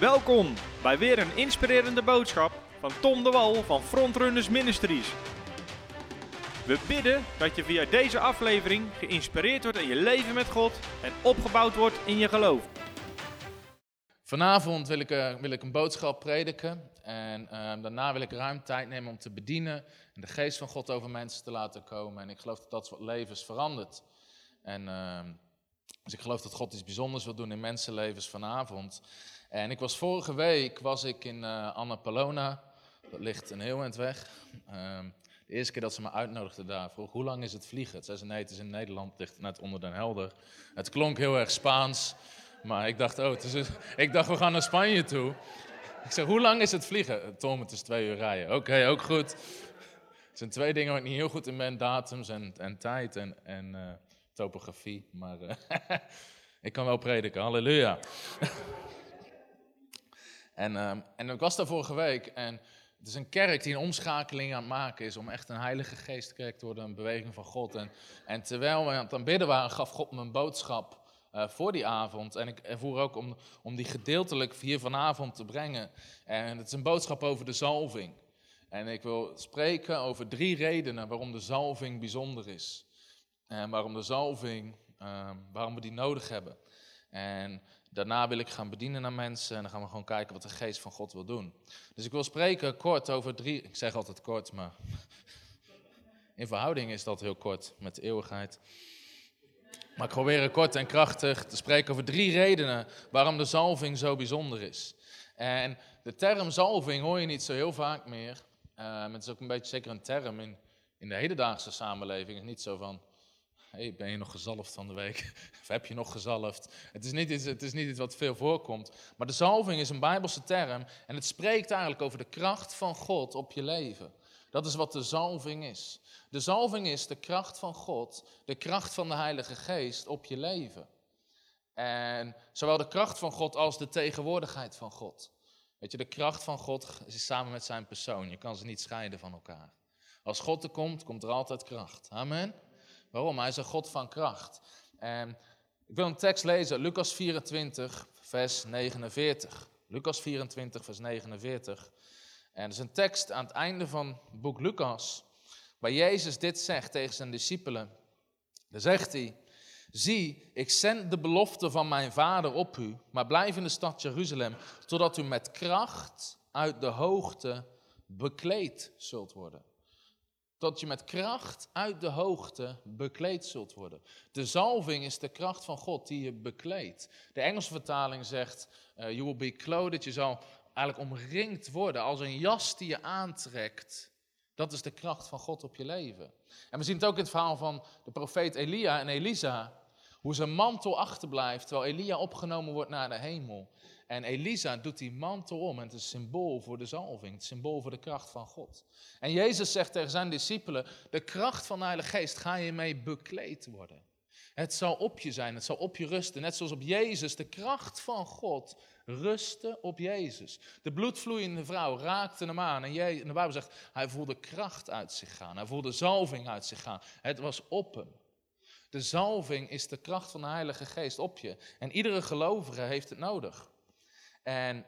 Welkom bij weer een inspirerende boodschap van Tom de Wal van Frontrunners Ministries. We bidden dat je via deze aflevering geïnspireerd wordt in je leven met God en opgebouwd wordt in je geloof. Vanavond wil ik, eh, wil ik een boodschap prediken en eh, daarna wil ik ruim tijd nemen om te bedienen en de geest van God over mensen te laten komen. En ik geloof dat dat levens verandert. En uh, dus ik geloof dat God iets bijzonders wil doen in mensenlevens vanavond. En ik was vorige week was ik in uh, Annapolona. Dat ligt een heel eind weg. Ehm, de eerste keer dat ze me uitnodigden daar, vroeg hoe lang is het vliegen? Zei ze nee, het is in Nederland, ligt net onder Den Helder. Het klonk heel erg Spaans, maar ik dacht, oh, het is ik dacht we gaan naar Spanje toe. Ik zeg, hoe lang is het vliegen? Tom, het is twee uur rijden. Oké, ook goed. Het zijn twee dingen waar ik niet heel goed in ben, datums en, en tijd en, en uh, topografie. Maar uh, ik kan wel prediken, halleluja. En, um, en ik was daar vorige week en het is een kerk die een omschakeling aan het maken is om echt een heilige geestkerk te worden, een beweging van God. En, en terwijl we aan het aanbidden waren, gaf God me een boodschap uh, voor die avond. En ik ervoer ook om, om die gedeeltelijk hier vanavond te brengen. En het is een boodschap over de zalving. En ik wil spreken over drie redenen waarom de zalving bijzonder is. En waarom de zalving, uh, waarom we die nodig hebben. En Daarna wil ik gaan bedienen naar mensen en dan gaan we gewoon kijken wat de geest van God wil doen. Dus ik wil spreken kort over drie, ik zeg altijd kort, maar in verhouding is dat heel kort met de eeuwigheid. Maar ik probeer kort en krachtig te spreken over drie redenen waarom de zalving zo bijzonder is. En de term zalving hoor je niet zo heel vaak meer. Uh, het is ook een beetje zeker een term in, in de hedendaagse samenleving. Het is niet zo van, hey, ben je nog gezalfd van de week? Of heb je nog gezalfd? Het is, niet iets, het is niet iets wat veel voorkomt. Maar de zalving is een bijbelse term en het spreekt eigenlijk over de kracht van God op je leven. Dat is wat de zalving is. De zalving is de kracht van God, de kracht van de Heilige Geest op je leven. En zowel de kracht van God als de tegenwoordigheid van God. Weet je, de kracht van God is samen met zijn persoon. Je kan ze niet scheiden van elkaar. Als God er komt, komt er altijd kracht. Amen. Waarom? Hij is een God van kracht. En ik wil een tekst lezen, Lucas 24, vers 49. Lucas 24, vers 49. En dat is een tekst aan het einde van het boek Lucas, waar Jezus dit zegt tegen zijn discipelen. Dan zegt hij, zie, ik zend de belofte van mijn vader op u, maar blijf in de stad Jeruzalem, totdat u met kracht uit de hoogte bekleed zult worden dat je met kracht uit de hoogte bekleed zult worden. De zalving is de kracht van God die je bekleedt. De Engelse vertaling zegt, uh, you will be clothed, je zal eigenlijk omringd worden als een jas die je aantrekt. Dat is de kracht van God op je leven. En we zien het ook in het verhaal van de profeet Elia en Elisa. Hoe zijn mantel achterblijft terwijl Elia opgenomen wordt naar de hemel. En Elisa doet die mantel om en het is een symbool voor de zalving, het symbool voor de kracht van God. En Jezus zegt tegen zijn discipelen, de kracht van de Heilige Geest ga je mee bekleed worden. Het zal op je zijn, het zal op je rusten. Net zoals op Jezus, de kracht van God rustte op Jezus. De bloedvloeiende vrouw raakte hem aan en de Bijbel zegt, hij voelde kracht uit zich gaan. Hij voelde zalving uit zich gaan. Het was op hem. De zalving is de kracht van de Heilige Geest op je. En iedere gelovige heeft het nodig. En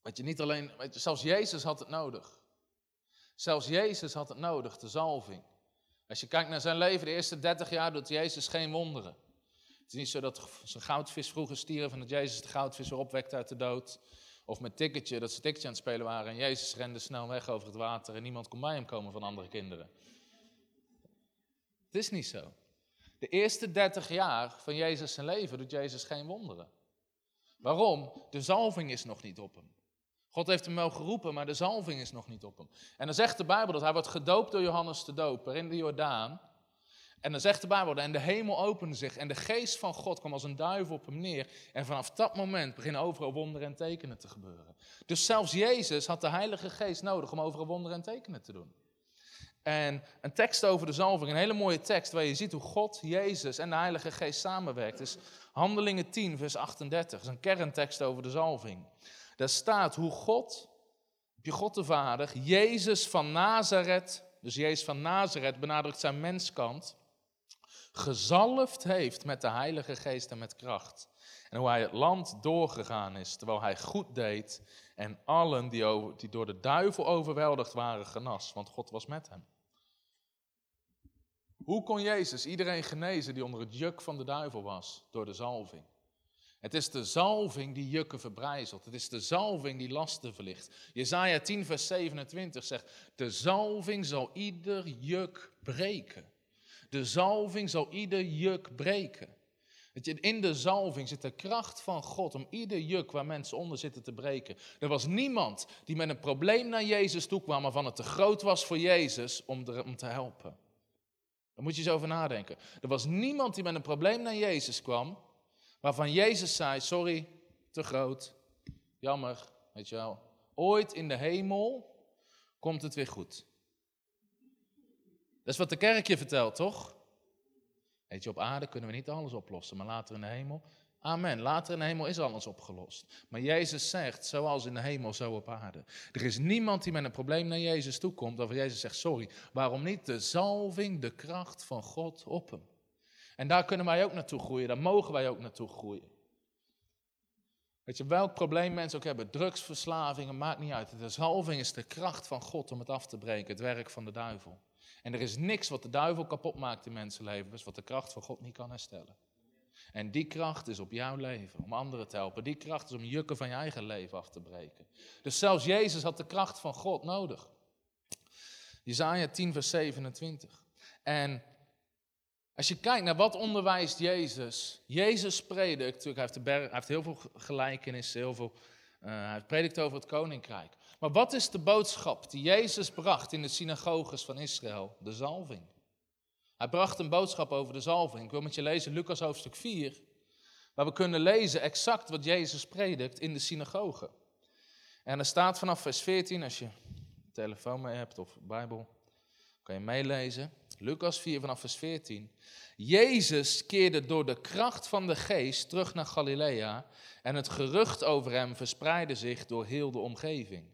wat je niet alleen, weet zelfs Jezus had het nodig. Zelfs Jezus had het nodig, de zalving. Als je kijkt naar zijn leven, de eerste 30 jaar doet Jezus geen wonderen. Het is niet zo dat zijn goudvis vroeger stierf en dat Jezus de goudvis weer opwekte uit de dood. Of met ticketje, dat ze ticketje aan het spelen waren en Jezus rende snel weg over het water en niemand kon bij hem komen van andere kinderen. Het is niet zo. De eerste 30 jaar van Jezus zijn leven doet Jezus geen wonderen. Waarom? De zalving is nog niet op hem. God heeft hem wel geroepen, maar de zalving is nog niet op hem. En dan zegt de Bijbel dat hij wordt gedoopt door Johannes de Doper in de Jordaan. En dan zegt de Bijbel, en de hemel opende zich en de geest van God kwam als een duivel op hem neer. En vanaf dat moment beginnen overal wonderen en tekenen te gebeuren. Dus zelfs Jezus had de Heilige Geest nodig om overal wonderen en tekenen te doen. En een tekst over de zalving, een hele mooie tekst waar je ziet hoe God, Jezus en de Heilige Geest samenwerkt, is Handelingen 10, vers 38. Dat is een kerntekst over de zalving. Daar staat hoe God, je God de Vader, Jezus van Nazareth, dus Jezus van Nazareth benadrukt zijn menskant, gezalfd heeft met de Heilige Geest en met kracht. En hoe hij het land doorgegaan is, terwijl hij goed deed en allen die, die door de duivel overweldigd waren genas, want God was met hem. Hoe kon Jezus iedereen genezen die onder het juk van de duivel was? Door de zalving. Het is de zalving die jukken verbrijzelt. Het is de zalving die lasten verlicht. Jezaja 10 vers 27 zegt, de zalving zal ieder juk breken. De zalving zal ieder juk breken. In de zalving zit de kracht van God om ieder juk waar mensen onder zitten te breken. Er was niemand die met een probleem naar Jezus toe kwam waarvan het te groot was voor Jezus om, om te helpen. Daar moet je eens over nadenken. Er was niemand die met een probleem naar Jezus kwam waarvan Jezus zei, sorry, te groot, jammer, weet je wel. Ooit in de hemel komt het weer goed. Dat is wat de kerk je vertelt, toch? Weet je, op aarde kunnen we niet alles oplossen, maar later in de hemel. Amen. Later in de hemel is alles opgelost. Maar Jezus zegt, zoals in de hemel, zo op aarde. Er is niemand die met een probleem naar Jezus toe komt, waarvan Jezus zegt, sorry. Waarom niet de zalving, de kracht van God op hem? En daar kunnen wij ook naartoe groeien, daar mogen wij ook naartoe groeien. Weet je, welk probleem mensen ook hebben, drugsverslavingen, maakt niet uit. De zalving is de kracht van God om het af te breken, het werk van de duivel. En er is niks wat de duivel kapot maakt in mensenlevens, wat de kracht van God niet kan herstellen. En die kracht is op jouw leven, om anderen te helpen. Die kracht is om jukken van je eigen leven af te breken. Dus zelfs Jezus had de kracht van God nodig. Jezaja 10 vers 27. En als je kijkt naar wat onderwijst Jezus. Jezus predikt, hij heeft, berg, hij heeft heel veel gelijkenissen, heel veel, uh, hij predikt over het koninkrijk. Maar wat is de boodschap die Jezus bracht in de synagoges van Israël? De zalving. Hij bracht een boodschap over de zalving. Ik wil met je lezen Lucas hoofdstuk 4, waar we kunnen lezen exact wat Jezus predikt in de synagoge. En er staat vanaf vers 14, als je een telefoon mee hebt of Bijbel, kan je meelezen. Lucas 4 vanaf vers 14. Jezus keerde door de kracht van de geest terug naar Galilea en het gerucht over hem verspreidde zich door heel de omgeving.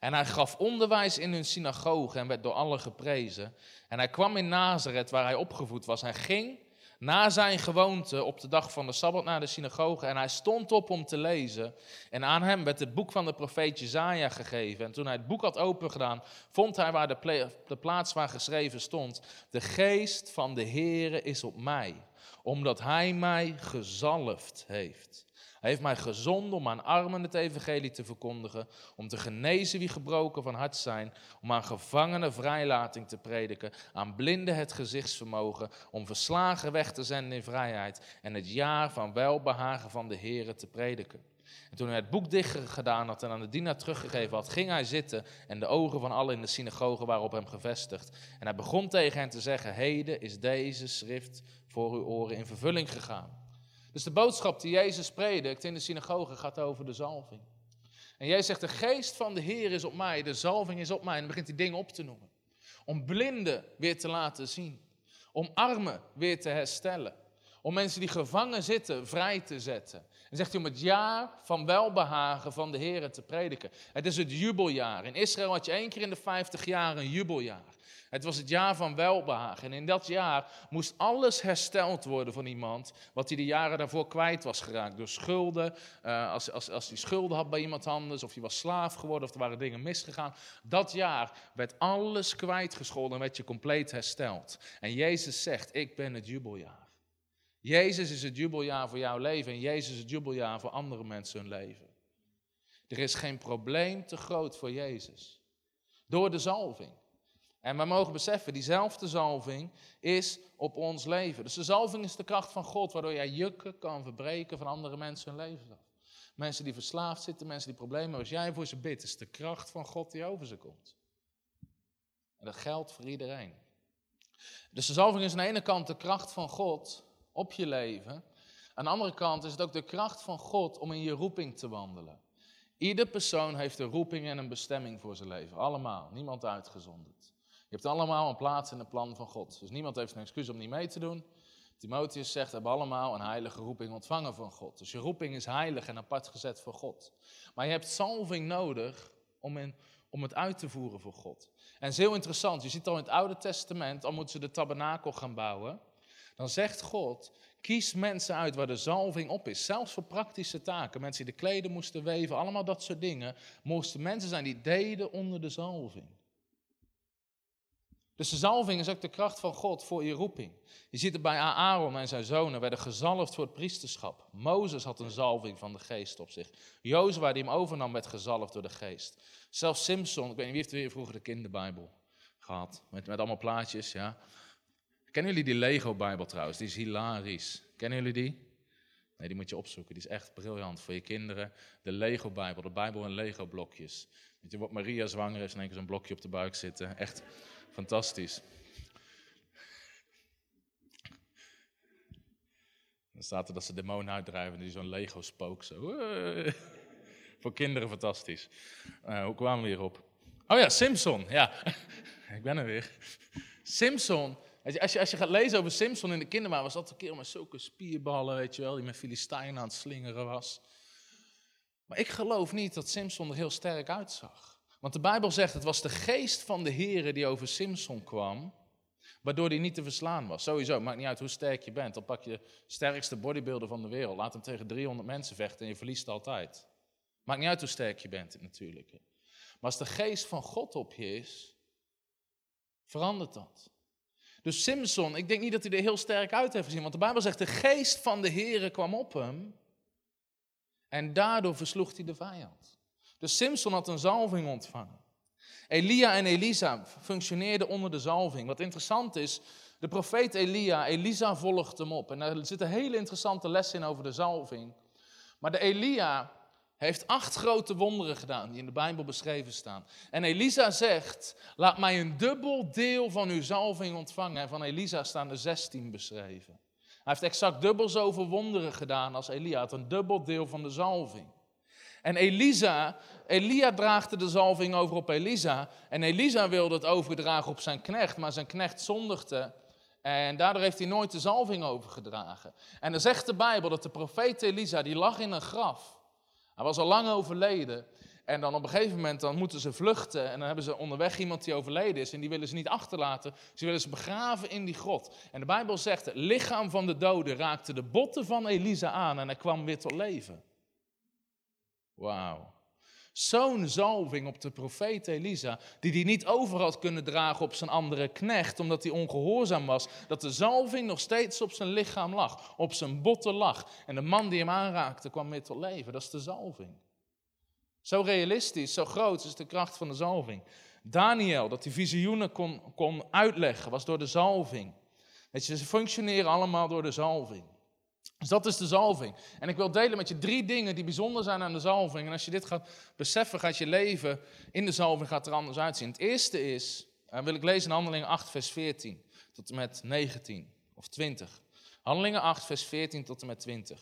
En hij gaf onderwijs in hun synagoge en werd door allen geprezen. En hij kwam in Nazareth, waar hij opgevoed was. Hij ging na zijn gewoonte op de dag van de Sabbat naar de synagoge en hij stond op om te lezen. En aan hem werd het boek van de profeet Jezaja gegeven. En toen hij het boek had opengedaan, vond hij waar de, de plaats waar geschreven stond: De geest van de Heere is op mij, omdat hij mij gezalfd heeft hij heeft mij gezonden om aan armen het evangelie te verkondigen, om te genezen wie gebroken van hart zijn, om aan gevangenen vrijlating te prediken, aan blinden het gezichtsvermogen, om verslagen weg te zenden in vrijheid en het jaar van welbehagen van de Here te prediken. En toen hij het boek dicht gedaan had en aan de dienaar teruggegeven had, ging hij zitten en de ogen van allen in de synagoge waren op hem gevestigd. En hij begon tegen hen te zeggen, heden is deze schrift voor uw oren in vervulling gegaan. Dus de boodschap die Jezus predikt in de synagoge gaat over de zalving. En jij zegt, de geest van de Heer is op mij, de zalving is op mij. En dan begint hij dingen op te noemen. Om blinden weer te laten zien. Om armen weer te herstellen. Om mensen die gevangen zitten vrij te zetten. En zegt hij om het jaar van welbehagen van de Heer te prediken. Het is het jubeljaar. In Israël had je één keer in de 50 jaar een jubeljaar. Het was het jaar van welbehagen. En in dat jaar moest alles hersteld worden van iemand wat hij de jaren daarvoor kwijt was geraakt. Door schulden, uh, als, als, als hij schulden had bij iemand anders, of hij was slaaf geworden, of er waren dingen misgegaan. Dat jaar werd alles kwijtgescholden en werd je compleet hersteld. En Jezus zegt, ik ben het jubeljaar. Jezus is het jubeljaar voor jouw leven en Jezus is het jubeljaar voor andere mensen hun leven. Er is geen probleem te groot voor Jezus. Door de zalving. En we mogen beseffen, diezelfde zalving is op ons leven. Dus de zalving is de kracht van God, waardoor jij jukken kan verbreken van andere mensen hun leven. Mensen die verslaafd zitten, mensen die problemen hebben. Als jij voor ze bidt, is de kracht van God die over ze komt. En dat geldt voor iedereen. Dus de zalving is aan de ene kant de kracht van God op je leven. Aan de andere kant is het ook de kracht van God om in je roeping te wandelen. Ieder persoon heeft een roeping en een bestemming voor zijn leven. Allemaal, niemand uitgezonderd. Je hebt allemaal een plaats in het plan van God. Dus niemand heeft een excuus om niet mee te doen. Timotheus zegt, hebben allemaal een heilige roeping ontvangen van God. Dus je roeping is heilig en apart gezet voor God. Maar je hebt salving nodig om, in, om het uit te voeren voor God. En het is heel interessant, je ziet al in het Oude Testament, al moeten ze de tabernakel gaan bouwen. Dan zegt God, kies mensen uit waar de zalving op is. Zelfs voor praktische taken. Mensen die de kleden moesten weven, allemaal dat soort dingen. Moesten mensen zijn die deden onder de zalving. Dus de zalving is ook de kracht van God voor je roeping. Je ziet het bij Aaron en zijn zonen werden gezalfd voor het priesterschap. Mozes had een zalving van de geest op zich. Jozua die hem overnam werd gezalfd door de geest. Zelfs Simpson, ik weet niet wie heeft weer vroeger de kinderbijbel gehad. Met, met allemaal plaatjes, ja. Kennen jullie die Lego-bijbel trouwens? Die is hilarisch. Kennen jullie die? Nee, die moet je opzoeken. Die is echt briljant voor je kinderen. De Lego-bijbel, de bijbel in Lego-blokjes. Weet je, wat Maria zwanger is en één keer zo'n blokje op de buik zitten. Echt fantastisch. Dan staat er dat ze demonen uitdrijven en die zo'n Lego-spook zo. Voor kinderen fantastisch. Uh, hoe kwamen we hierop? Oh ja, Simpson. Ja, ik ben er weer. Simpson. Als je, als je gaat lezen over Simpson in de kindermaan, was dat een keer met zulke spierballen, weet je wel, die met Filistijnen aan het slingeren was. Maar ik geloof niet dat Simpson er heel sterk uitzag. Want de Bijbel zegt, het was de geest van de Here die over Simpson kwam, waardoor hij niet te verslaan was. Sowieso, maakt niet uit hoe sterk je bent. Dan pak je de sterkste bodybuilder van de wereld, laat hem tegen 300 mensen vechten en je verliest altijd. Maakt niet uit hoe sterk je bent natuurlijk. Maar als de geest van God op je is, verandert dat. Dus Simpson, ik denk niet dat hij er heel sterk uit heeft gezien, want de Bijbel zegt, de geest van de Here kwam op hem en daardoor versloeg hij de vijand. Dus Simpson had een zalving ontvangen. Elia en Elisa functioneerden onder de zalving. Wat interessant is, de profeet Elia, Elisa volgt hem op. En daar zit een hele interessante les in over de zalving. Maar de Elia heeft acht grote wonderen gedaan die in de Bijbel beschreven staan. En Elisa zegt, laat mij een dubbel deel van uw zalving ontvangen. En van Elisa staan er zestien beschreven. Hij heeft exact dubbel zoveel wonderen gedaan als Elia. had een dubbel deel van de zalving. En Elisa, Elia draagde de zalving over op Elisa. En Elisa wilde het overdragen op zijn knecht, maar zijn knecht zondigde. En daardoor heeft hij nooit de zalving overgedragen. En dan zegt de Bijbel dat de profeet Elisa, die lag in een graf. Hij was al lang overleden. En dan op een gegeven moment dan moeten ze vluchten. En dan hebben ze onderweg iemand die overleden is. En die willen ze niet achterlaten. Ze willen ze begraven in die grot. En de Bijbel zegt: het lichaam van de dode raakte de botten van Elisa aan. En hij kwam weer tot leven. Wauw. Zo'n zalving op de profeet Elisa, die hij niet over had kunnen dragen op zijn andere knecht, omdat hij ongehoorzaam was, dat de zalving nog steeds op zijn lichaam lag, op zijn botten lag. En de man die hem aanraakte kwam weer tot leven. Dat is de zalving. Zo realistisch, zo groot is de kracht van de zalving. Daniel, dat hij visioenen kon, kon uitleggen, was door de zalving. Weet je, ze functioneren allemaal door de zalving. Dus dat is de zalving. En ik wil delen met je drie dingen die bijzonder zijn aan de zalving. En als je dit gaat beseffen, gaat je leven in de zalving gaat er anders uitzien. Het eerste is, uh, wil ik lezen in Handelingen 8, vers 14 tot en met 19 of 20. Handelingen 8, vers 14 tot en met 20.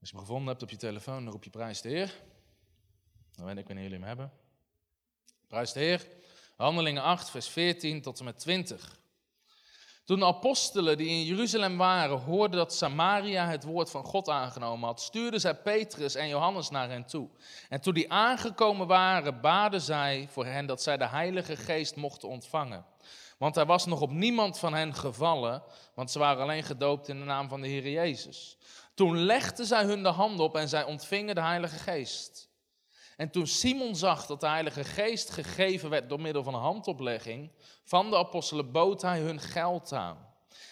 Als je hem gevonden hebt op je telefoon, dan roep je prijs de Heer. Dan weet ik wanneer jullie hem hebben. Prijs de Heer. Handelingen 8, vers 14 tot en met 20. Toen de apostelen die in Jeruzalem waren hoorden dat Samaria het woord van God aangenomen had, stuurden zij Petrus en Johannes naar hen toe. En toen die aangekomen waren, baden zij voor hen dat zij de Heilige Geest mochten ontvangen. Want er was nog op niemand van hen gevallen, want ze waren alleen gedoopt in de naam van de Heer Jezus. Toen legden zij hun de hand op en zij ontvingen de Heilige Geest. En toen Simon zag dat de Heilige Geest gegeven werd door middel van een handoplegging van de apostelen, bood hij hun geld aan.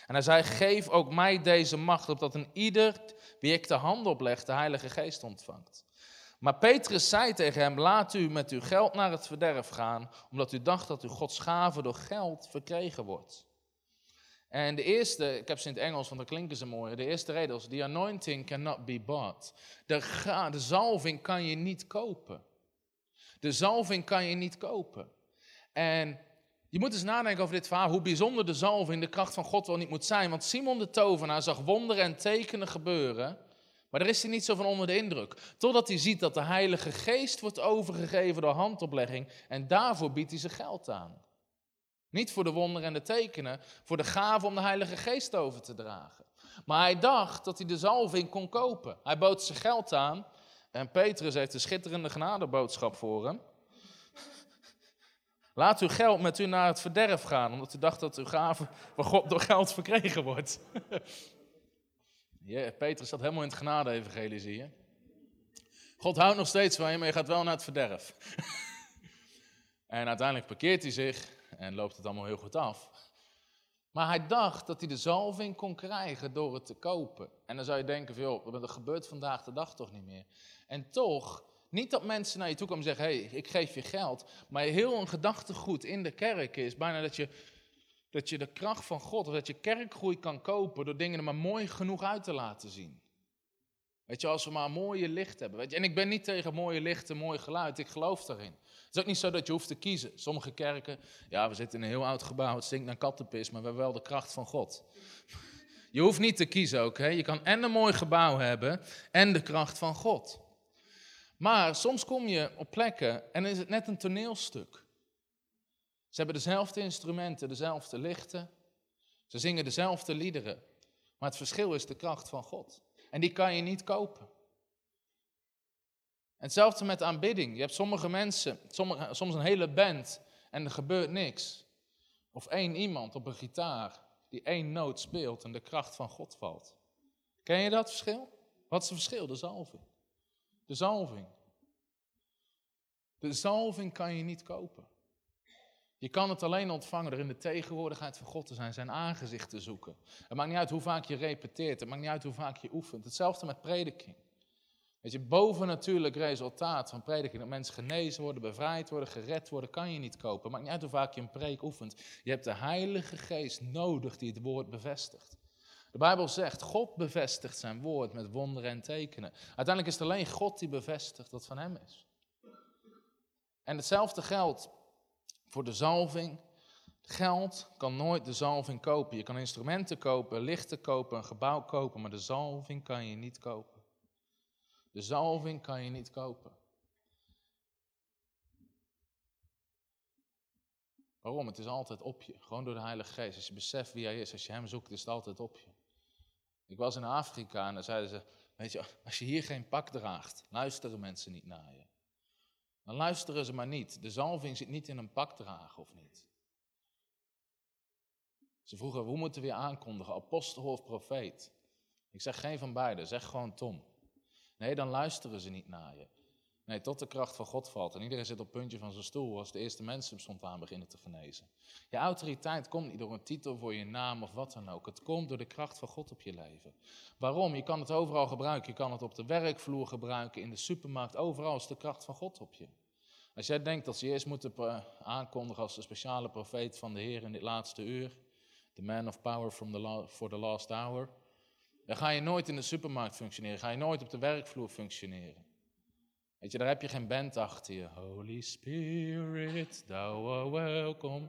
En hij zei, geef ook mij deze macht, opdat een ieder wie ik de hand opleg de Heilige Geest ontvangt. Maar Petrus zei tegen hem, laat u met uw geld naar het verderf gaan, omdat u dacht dat uw Gods gave door geld verkregen wordt. En de eerste, ik heb ze in het Engels, want dan klinken ze mooi. De eerste reden is, the anointing cannot be bought. De, de zalving kan je niet kopen. De zalving kan je niet kopen. En je moet eens nadenken over dit verhaal, hoe bijzonder de zalving, de kracht van God wel niet moet zijn. Want Simon de tovenaar zag wonderen en tekenen gebeuren, maar daar is hij niet zo van onder de indruk. Totdat hij ziet dat de Heilige Geest wordt overgegeven door handoplegging en daarvoor biedt hij zijn geld aan. Niet voor de wonderen en de tekenen, voor de gave om de Heilige Geest over te dragen. Maar hij dacht dat hij de zalving kon kopen. Hij bood zijn geld aan en Petrus heeft een schitterende genadeboodschap voor hem. Laat uw geld met u naar het verderf gaan, omdat u dacht dat uw gave van God door geld verkregen wordt. Petrus zat helemaal in het genade-evangelie, zie je. God houdt nog steeds van je, maar je gaat wel naar het verderf. en uiteindelijk parkeert hij zich en loopt het allemaal heel goed af. Maar hij dacht dat hij de zalving kon krijgen door het te kopen. En dan zou je denken van, joh, dat gebeurt vandaag de dag toch niet meer. En toch, niet dat mensen naar je toe komen en zeggen, hé, hey, ik geef je geld. Maar heel een gedachtegoed in de kerk is bijna dat je, dat je de kracht van God, of dat je kerkgroei kan kopen door dingen er maar mooi genoeg uit te laten zien. Weet je, als we maar mooie licht hebben. Weet je, en ik ben niet tegen mooie lichten, mooi geluid, ik geloof daarin. Het is ook niet zo dat je hoeft te kiezen. Sommige kerken, ja, we zitten in een heel oud gebouw, het stinkt naar kattenpis, maar we hebben wel de kracht van God. Je hoeft niet te kiezen ook. Je kan en een mooi gebouw hebben en de kracht van God. Maar soms kom je op plekken en is het net een toneelstuk. Ze hebben dezelfde instrumenten, dezelfde lichten. Ze zingen dezelfde liederen. Maar het verschil is de kracht van God. En die kan je niet kopen. En hetzelfde met aanbidding. Je hebt sommige mensen, sommige, soms een hele band en er gebeurt niks. Of één iemand op een gitaar die één noot speelt en de kracht van God valt. Ken je dat verschil? Wat is het verschil? De zalving. De zalving. De zalving kan je niet kopen. Je kan het alleen ontvangen door in de tegenwoordigheid van God te zijn, zijn aangezicht te zoeken. Het maakt niet uit hoe vaak je repeteert, het maakt niet uit hoe vaak je oefent. Hetzelfde met prediking. Weet je, bovennatuurlijk resultaat van prediking, dat mensen genezen worden, bevrijd worden, gered worden, kan je niet kopen. Het maakt niet uit hoe vaak je een preek oefent. Je hebt de Heilige Geest nodig die het woord bevestigt. De Bijbel zegt, God bevestigt zijn woord met wonderen en tekenen. Uiteindelijk is het alleen God die bevestigt wat van hem is. En hetzelfde geldt voor de zalving. Geld kan nooit de zalving kopen. Je kan instrumenten kopen, lichten kopen, een gebouw kopen, maar de zalving kan je niet kopen. De zalving kan je niet kopen. Waarom? Het is altijd op je. Gewoon door de Heilige Geest. Als je beseft wie hij is, als je hem zoekt, is het altijd op je. Ik was in Afrika en dan zeiden ze: Weet je, als je hier geen pak draagt, luisteren mensen niet naar je. Dan luisteren ze maar niet. De zalving zit niet in een pak dragen of niet. Ze vroegen, hoe moeten we je aankondigen, apostel of profeet? Ik zeg geen van beide, zeg gewoon Tom. Nee, dan luisteren ze niet naar je. Nee, tot de kracht van God valt en iedereen zit op het puntje van zijn stoel als de eerste mensen spontaan beginnen te genezen. Je autoriteit komt niet door een titel voor je naam of wat dan ook. Het komt door de kracht van God op je leven. Waarom? Je kan het overal gebruiken. Je kan het op de werkvloer gebruiken, in de supermarkt. Overal is de kracht van God op je. Als jij denkt dat ze eerst moeten aankondigen als de speciale profeet van de Heer in dit laatste uur, the man of power from the for the last hour, dan ga je nooit in de supermarkt functioneren, ga je nooit op de werkvloer functioneren. Weet je, daar heb je geen band achter je. Holy Spirit, thou art welcome.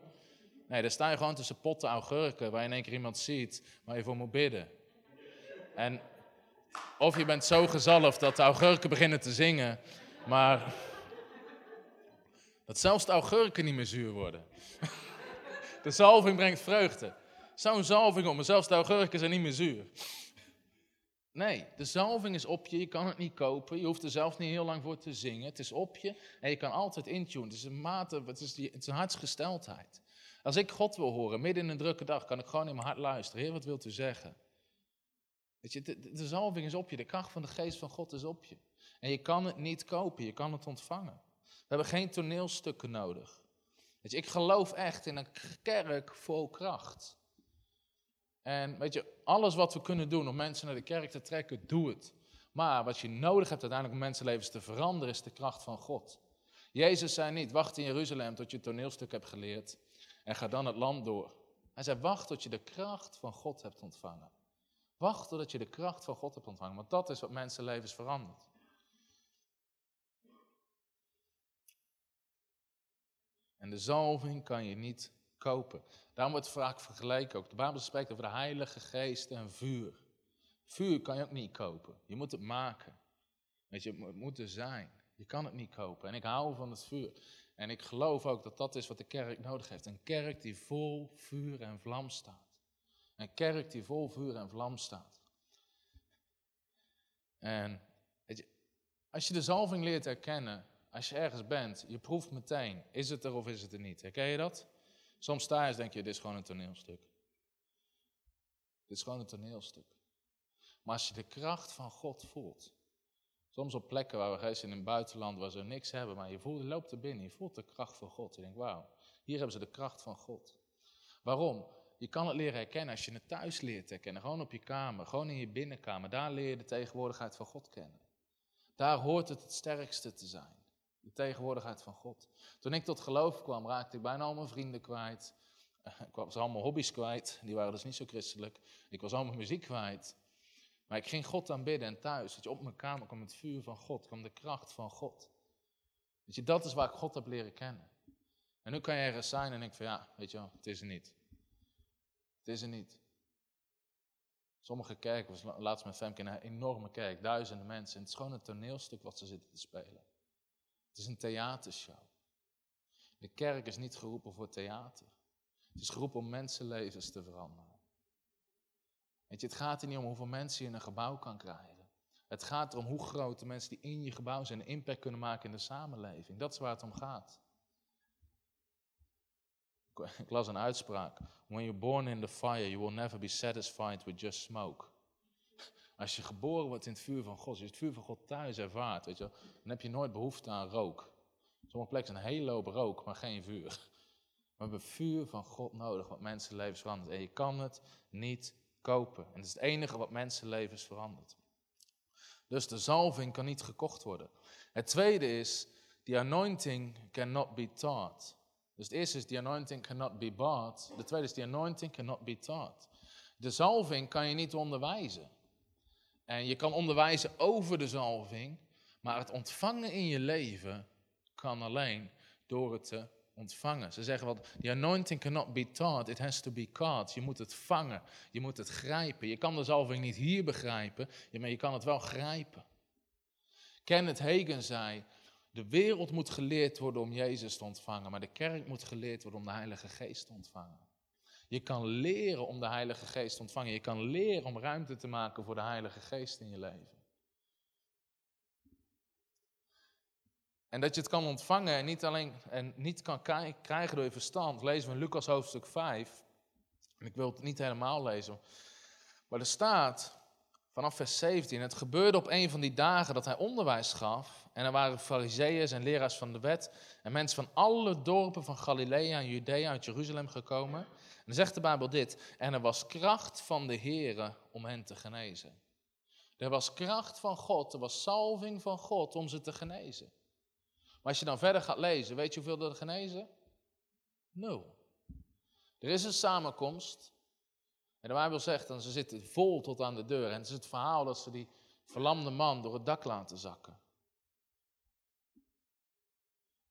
Nee, daar sta je gewoon tussen potten augurken, waar je in één keer iemand ziet waar je voor moet bidden. En of je bent zo gezalfd dat de augurken beginnen te zingen, maar dat zelfs de augurken niet meer zuur worden. De zalving brengt vreugde. Zo'n zalving om, maar zelfs de augurken zijn niet meer zuur. Nee, de zalving is op je, je kan het niet kopen, je hoeft er zelf niet heel lang voor te zingen. Het is op je en je kan altijd intunen. Het is een mate, het is, die, het is een hartsgesteldheid. Als ik God wil horen, midden in een drukke dag, kan ik gewoon in mijn hart luisteren. Heer, wat wilt u zeggen? Weet je, de, de zalving is op je, de kracht van de geest van God is op je. En je kan het niet kopen, je kan het ontvangen. We hebben geen toneelstukken nodig. Weet je, ik geloof echt in een kerk vol kracht. En weet je, alles wat we kunnen doen om mensen naar de kerk te trekken, doe het. Maar wat je nodig hebt uiteindelijk om mensenlevens te veranderen, is de kracht van God. Jezus zei niet, wacht in Jeruzalem tot je het toneelstuk hebt geleerd en ga dan het land door. Hij zei, wacht tot je de kracht van God hebt ontvangen. Wacht totdat je de kracht van God hebt ontvangen, want dat is wat mensenlevens verandert. En de zalving kan je niet kopen. Daarom wordt het vaak vergeleken ook. De Bijbel spreekt over de Heilige Geest en vuur. Vuur kan je ook niet kopen. Je moet het maken. Weet je, het moet er zijn. Je kan het niet kopen. En ik hou van het vuur. En ik geloof ook dat dat is wat de kerk nodig heeft. Een kerk die vol vuur en vlam staat. Een kerk die vol vuur en vlam staat. En weet je, als je de zalving leert herkennen, als je ergens bent, je proeft meteen, is het er of is het er niet. Herken je dat? Soms sta denk je, dit is gewoon een toneelstuk. Dit is gewoon een toneelstuk. Maar als je de kracht van God voelt, soms op plekken waar we geweest in het buitenland, waar ze niks hebben, maar je, voelt, je loopt er binnen, je voelt de kracht van God. Je denkt, wauw, hier hebben ze de kracht van God. Waarom? Je kan het leren herkennen als je het thuis leert herkennen. Gewoon op je kamer, gewoon in je binnenkamer. Daar leer je de tegenwoordigheid van God kennen. Daar hoort het het sterkste te zijn. De tegenwoordigheid van God. Toen ik tot geloof kwam, raakte ik bijna al mijn vrienden kwijt. Ik was allemaal hobby's kwijt, die waren dus niet zo christelijk. Ik was al mijn muziek kwijt. Maar ik ging God aanbidden en thuis, je op mijn kamer kwam het vuur van God, kwam de kracht van God. Weet je, dat is waar ik God heb leren kennen. En nu kan je ergens zijn en denk van ja, weet je wel, het is er niet. Het is er niet. Sommige kerken, laatst met Femke een enorme kerk, duizenden mensen. En het is gewoon een toneelstuk wat ze zitten te spelen. Is een theatershow. De kerk is niet geroepen voor theater. Het is geroepen om mensenlevens te veranderen. Weet je, het gaat er niet om hoeveel mensen je in een gebouw kan krijgen. Het gaat erom hoe groot de mensen die in je gebouw zijn een impact kunnen maken in de samenleving. Dat is waar het om gaat. Ik las een uitspraak. When you're born in the fire, you will never be satisfied with just smoke. Als je geboren wordt in het vuur van God, als je het vuur van God thuis ervaart, weet je, dan heb je nooit behoefte aan rook. Sommige plekken zijn een hele hoop rook, maar geen vuur. We hebben vuur van God nodig wat mensenlevens verandert. En je kan het niet kopen. En het is het enige wat mensenlevens verandert. Dus de zalving kan niet gekocht worden. Het tweede is, the anointing cannot be taught. Dus het eerste is, the anointing cannot be bought. De tweede is, the anointing cannot be taught. De zalving kan je niet onderwijzen. En je kan onderwijzen over de zalving, maar het ontvangen in je leven kan alleen door het te ontvangen. Ze zeggen wat, the anointing cannot be taught, it has to be caught. Je moet het vangen, je moet het grijpen. Je kan de zalving niet hier begrijpen, maar je kan het wel grijpen. Kenneth Hagen zei, de wereld moet geleerd worden om Jezus te ontvangen, maar de kerk moet geleerd worden om de Heilige Geest te ontvangen. Je kan leren om de Heilige Geest te ontvangen. Je kan leren om ruimte te maken voor de Heilige Geest in je leven. En dat je het kan ontvangen en niet, alleen, en niet kan krijgen door je verstand, lezen we in Lucas hoofdstuk 5. En ik wil het niet helemaal lezen. Maar er staat vanaf vers 17: Het gebeurde op een van die dagen dat hij onderwijs gaf. En er waren fariseeën en leraars van de wet. En mensen van alle dorpen van Galilea en Judea uit Jeruzalem gekomen. Dan zegt de Bijbel dit: En er was kracht van de Here om hen te genezen. Er was kracht van God, er was salving van God om ze te genezen. Maar als je dan verder gaat lezen, weet je hoeveel er genezen? Nul. Er is een samenkomst. En de Bijbel zegt dan, ze zitten vol tot aan de deur. En het is het verhaal dat ze die verlamde man door het dak laten zakken.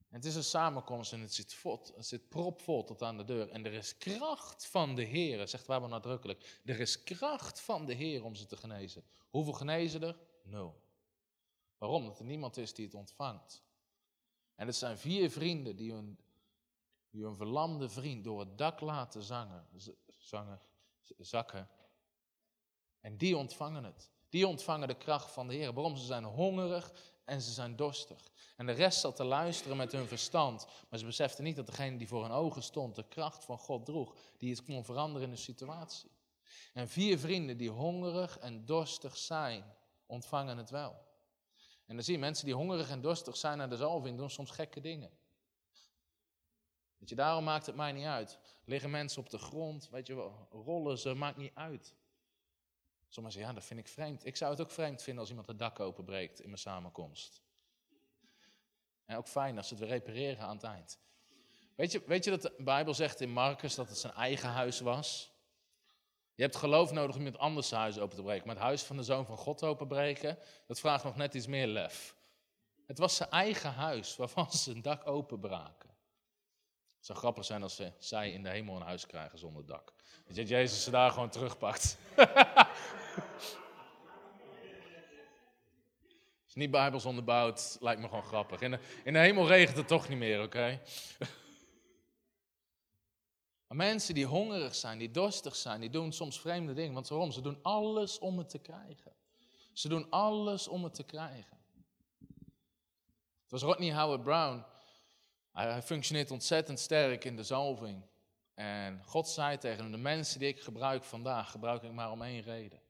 En het is een samenkomst en het zit, vol, het zit propvol tot aan de deur. En er is kracht van de Heer, zegt Bijbel nadrukkelijk. Er is kracht van de Heer om ze te genezen. Hoeveel genezen er? Nul. Waarom? Dat er niemand is die het ontvangt. En het zijn vier vrienden die hun, die verlamde vriend door het dak laten zangen, zangen, zakken. En die ontvangen het. Die ontvangen de kracht van de Heer. Waarom? Ze zijn hongerig en ze zijn dorstig. En de rest zat te luisteren met hun verstand. Maar ze beseften niet dat degene die voor hun ogen stond, de kracht van God droeg, die het kon veranderen in de situatie. En vier vrienden die hongerig en dorstig zijn, ontvangen het wel. En dan zie je mensen die hongerig en dorstig zijn naar de zalving, doen soms gekke dingen. Weet je, daarom maakt het mij niet uit. Liggen mensen op de grond, weet je rollen ze, maakt niet uit. Sommigen zeggen, ja, dat vind ik vreemd. Ik zou het ook vreemd vinden als iemand het dak openbreekt in mijn samenkomst. En ook fijn als ze het weer repareren aan het eind. Weet je, weet je dat de Bijbel zegt in Marcus dat het zijn eigen huis was? Je hebt geloof nodig om iemand anders huis open te breken. Maar het huis van de Zoon van God openbreken, dat vraagt nog net iets meer lef. Het was zijn eigen huis waarvan ze een dak openbraken. Zou grappig zijn als ze, zij in de hemel een huis krijgen zonder dak. Dat Jezus ze daar gewoon terugpakt. is niet bijbels onderbouwd, lijkt me gewoon grappig. In de, in de hemel regent het toch niet meer, oké? Maar mensen die hongerig zijn, die dorstig zijn, die doen soms vreemde dingen. Want waarom? Ze doen alles om het te krijgen. Ze doen alles om het te krijgen. Het was Rodney Howard Brown. Hij, functioneert ontzettend sterk in de zalving. En God zei tegen hem, de mensen die ik gebruik vandaag, gebruik ik maar om één reden.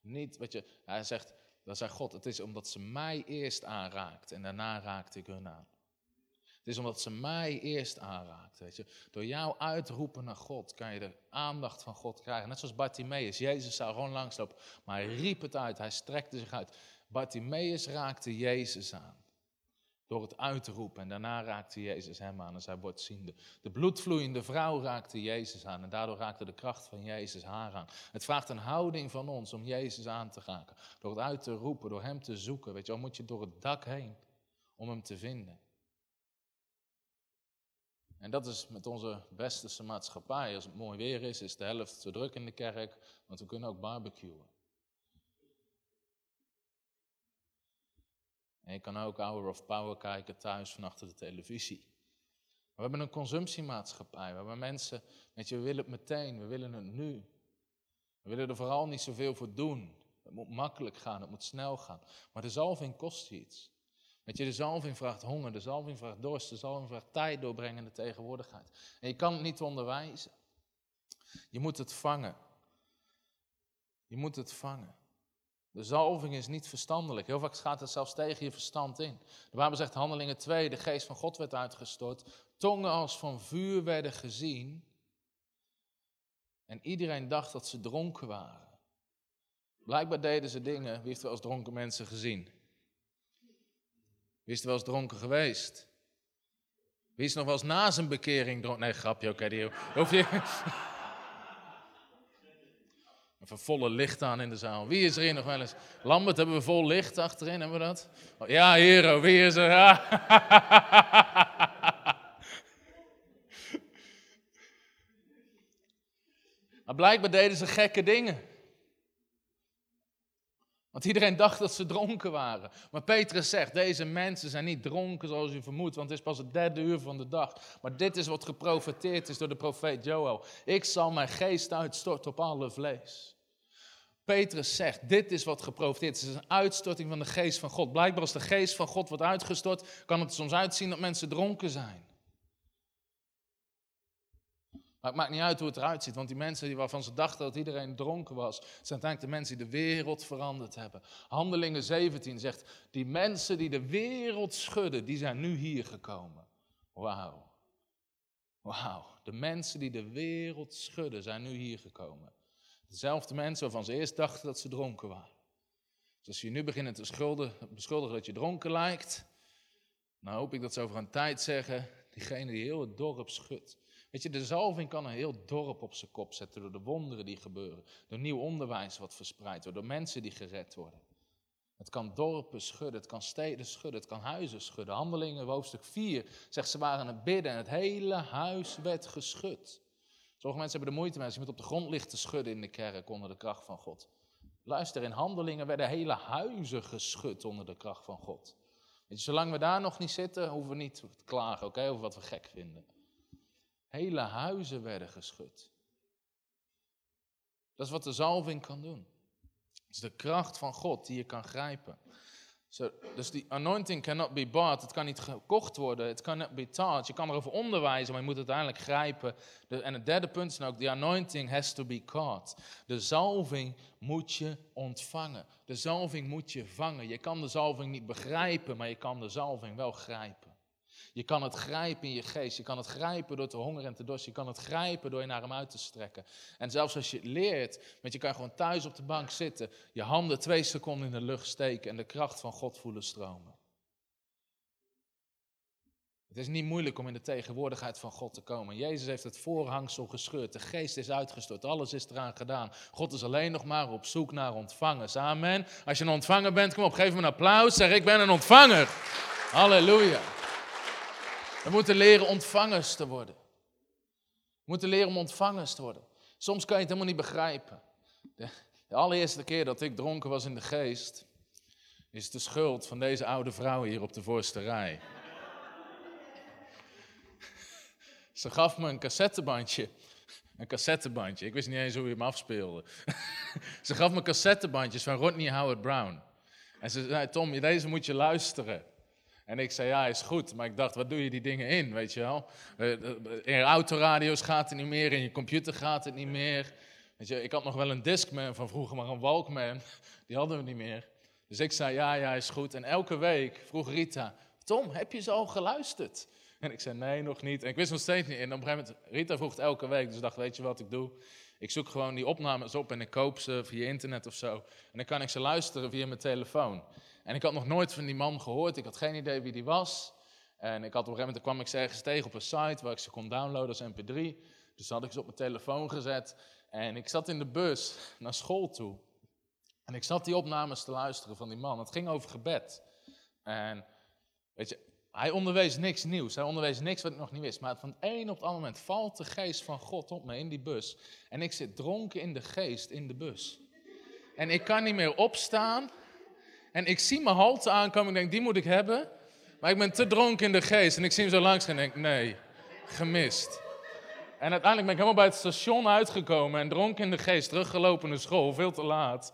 Niet, weet je, hij zegt, dan zei God, het is omdat ze mij eerst aanraakt en daarna raakte ik hun aan. Het is omdat ze mij eerst aanraakt, weet je. Door jou uitroepen naar God kan je de aandacht van God krijgen. Net zoals Bartimaeus, Jezus zou gewoon langslopen, maar hij riep het uit, hij strekte zich uit. Bartimaeus raakte Jezus aan door het uit te roepen. En daarna raakte Jezus hem aan en zij wordt ziende. De bloedvloeiende vrouw raakte Jezus aan en daardoor raakte de kracht van Jezus haar aan. Het vraagt een houding van ons om Jezus aan te raken. Door het uit te roepen, door hem te zoeken. Weet je wel, moet je door het dak heen om hem te vinden. En dat is met onze westerse maatschappij. Als het mooi weer is, is de helft zo druk in de kerk, want we kunnen ook barbecuen. En je kan ook Hour of Power kijken thuis van achter de televisie. we hebben een consumptiemaatschappij, waar mensen, weet je, we willen het meteen, we willen het nu. We willen er vooral niet zoveel voor doen. Het moet makkelijk gaan, het moet snel gaan. Maar de zalving kost iets. Weet je, de zalving vraagt honger, de zalving vraagt dorst, de zalving vraagt tijd doorbrengende tegenwoordigheid. En je kan het niet onderwijzen. Je moet het vangen. Je moet het vangen. De zalving is niet verstandelijk. Heel vaak gaat het zelfs tegen je verstand in. De Bijbel zegt handelingen 2, de geest van God werd uitgestort. Tongen als van vuur werden gezien. En iedereen dacht dat ze dronken waren. Blijkbaar deden ze dingen. Wie heeft wel eens dronken mensen gezien? Wie is er wel eens dronken geweest? Wie is nog wel eens na zijn bekering dronken? Nee, grapje, oké. Hoef je... Volle licht aan in de zaal. Wie is er hier nog wel eens? Lambert, hebben we vol licht achterin? Hebben we dat? Oh, ja, hero, wie is er? maar blijkbaar deden ze gekke dingen. Want iedereen dacht dat ze dronken waren. Maar Petrus zegt, deze mensen zijn niet dronken zoals u vermoedt, want het is pas het derde uur van de dag. Maar dit is wat geprofeteerd is door de profeet Joel. Ik zal mijn geest uitstorten op alle vlees. Petrus zegt, dit is wat geprofeteerd is. Het is een uitstorting van de geest van God. Blijkbaar als de geest van God wordt uitgestort, kan het soms uitzien dat mensen dronken zijn. Maar het maakt niet uit hoe het eruit ziet, want die mensen waarvan ze dachten dat iedereen dronken was, zijn uiteindelijk de mensen die de wereld veranderd hebben. Handelingen 17 zegt, die mensen die de wereld schudden, die zijn nu hier gekomen. Wauw. Wauw. De mensen die de wereld schudden, zijn nu hier gekomen. Dezelfde mensen waarvan ze eerst dachten dat ze dronken waren. Dus als je nu begint te beschuldigen dat je dronken lijkt, dan hoop ik dat ze over een tijd zeggen, diegene die heel het dorp schudt. Weet je, de zalving kan een heel dorp op zijn kop zetten door de wonderen die gebeuren. Door nieuw onderwijs wat verspreid wordt, door mensen die gered worden. Het kan dorpen schudden, het kan steden schudden, het kan huizen schudden. Handelingen, hoofdstuk 4, zegt ze waren aan het bidden en het hele huis werd geschud. Sommige mensen hebben er moeite mee als je op de grond ligt te schudden in de kerk onder de kracht van God. Luister, in handelingen werden hele huizen geschud onder de kracht van God. Zolang we daar nog niet zitten, hoeven we niet te klagen, oké, over wat we gek vinden. Hele huizen werden geschud. Dat is wat de zalving kan doen. Het is de kracht van God die je kan grijpen. Dus die anointing cannot be bought. Het kan niet gekocht worden. Het cannot be taught. Je kan erover onderwijzen, maar je moet het uiteindelijk grijpen. En het derde punt is ook, the anointing has to be caught. De zalving moet je ontvangen. De zalving moet je vangen. Je kan de zalving niet begrijpen, maar je kan de zalving wel grijpen. Je kan het grijpen in je geest. Je kan het grijpen door te honger en te dorst. Je kan het grijpen door je naar hem uit te strekken. En zelfs als je het leert, want je kan gewoon thuis op de bank zitten, je handen twee seconden in de lucht steken en de kracht van God voelen stromen. Het is niet moeilijk om in de tegenwoordigheid van God te komen. Jezus heeft het voorhangsel gescheurd. De geest is uitgestort. Alles is eraan gedaan. God is alleen nog maar op zoek naar ontvangers. Amen. Als je een ontvanger bent, kom op, geef me een applaus. Zeg, ik ben een ontvanger. Halleluja. We moeten leren ontvangers te worden. We moeten leren om ontvangers te worden. Soms kan je het helemaal niet begrijpen. De, allereerste keer dat ik dronken was in de geest, is de schuld van deze oude vrouw hier op de voorste rij. Ze gaf me een cassettebandje. Een cassettebandje. Ik wist niet eens hoe je hem afspeelde. ze gaf me cassettebandjes van Rodney Howard Brown. En ze zei: Tom, deze moet je luisteren. En ik zei, ja, is goed. Maar ik dacht, wat doe je die dingen in, weet je wel? Eh, eh, In je autoradio's gaat het niet meer, in je computer gaat het niet meer. Weet je, ik had nog wel een Discman van vroeger, maar een Walkman, die hadden we niet meer. Dus ik zei, ja, ja, is goed. En elke week vroeg Rita, Tom, heb je ze al geluisterd? En ik zei, nee, nog niet. En ik wist nog steeds niet. En op een gegeven moment, Rita vroeg elke week, dus ik dacht, weet je wat ik doe? Ik zoek gewoon die opnames op en ik koop ze via internet of zo. En dan kan ik ze luisteren via mijn telefoon. En ik had nog nooit van die man gehoord. Ik had geen idee wie die was. En ik had op een gegeven moment kwam ik ze ergens tegen op een site waar ik ze kon downloaden als mp3. Dus had ik ze op mijn telefoon gezet. En ik zat in de bus naar school toe. En ik zat die opnames te luisteren van die man. Het ging over gebed. En weet je, hij onderwees niks nieuws. Hij onderwees niks wat ik nog niet wist. Maar van het een op het andere moment valt de geest van God op me in die bus. En ik zit dronken in de geest in de bus. En ik kan niet meer opstaan. En ik zie mijn halte aankomen. Ik denk, die moet ik hebben. Maar ik ben te dronken in de geest. En ik zie hem zo langs en denk, nee, gemist. En uiteindelijk ben ik helemaal bij het station uitgekomen. En dronken in de geest, teruggelopen naar school, veel te laat.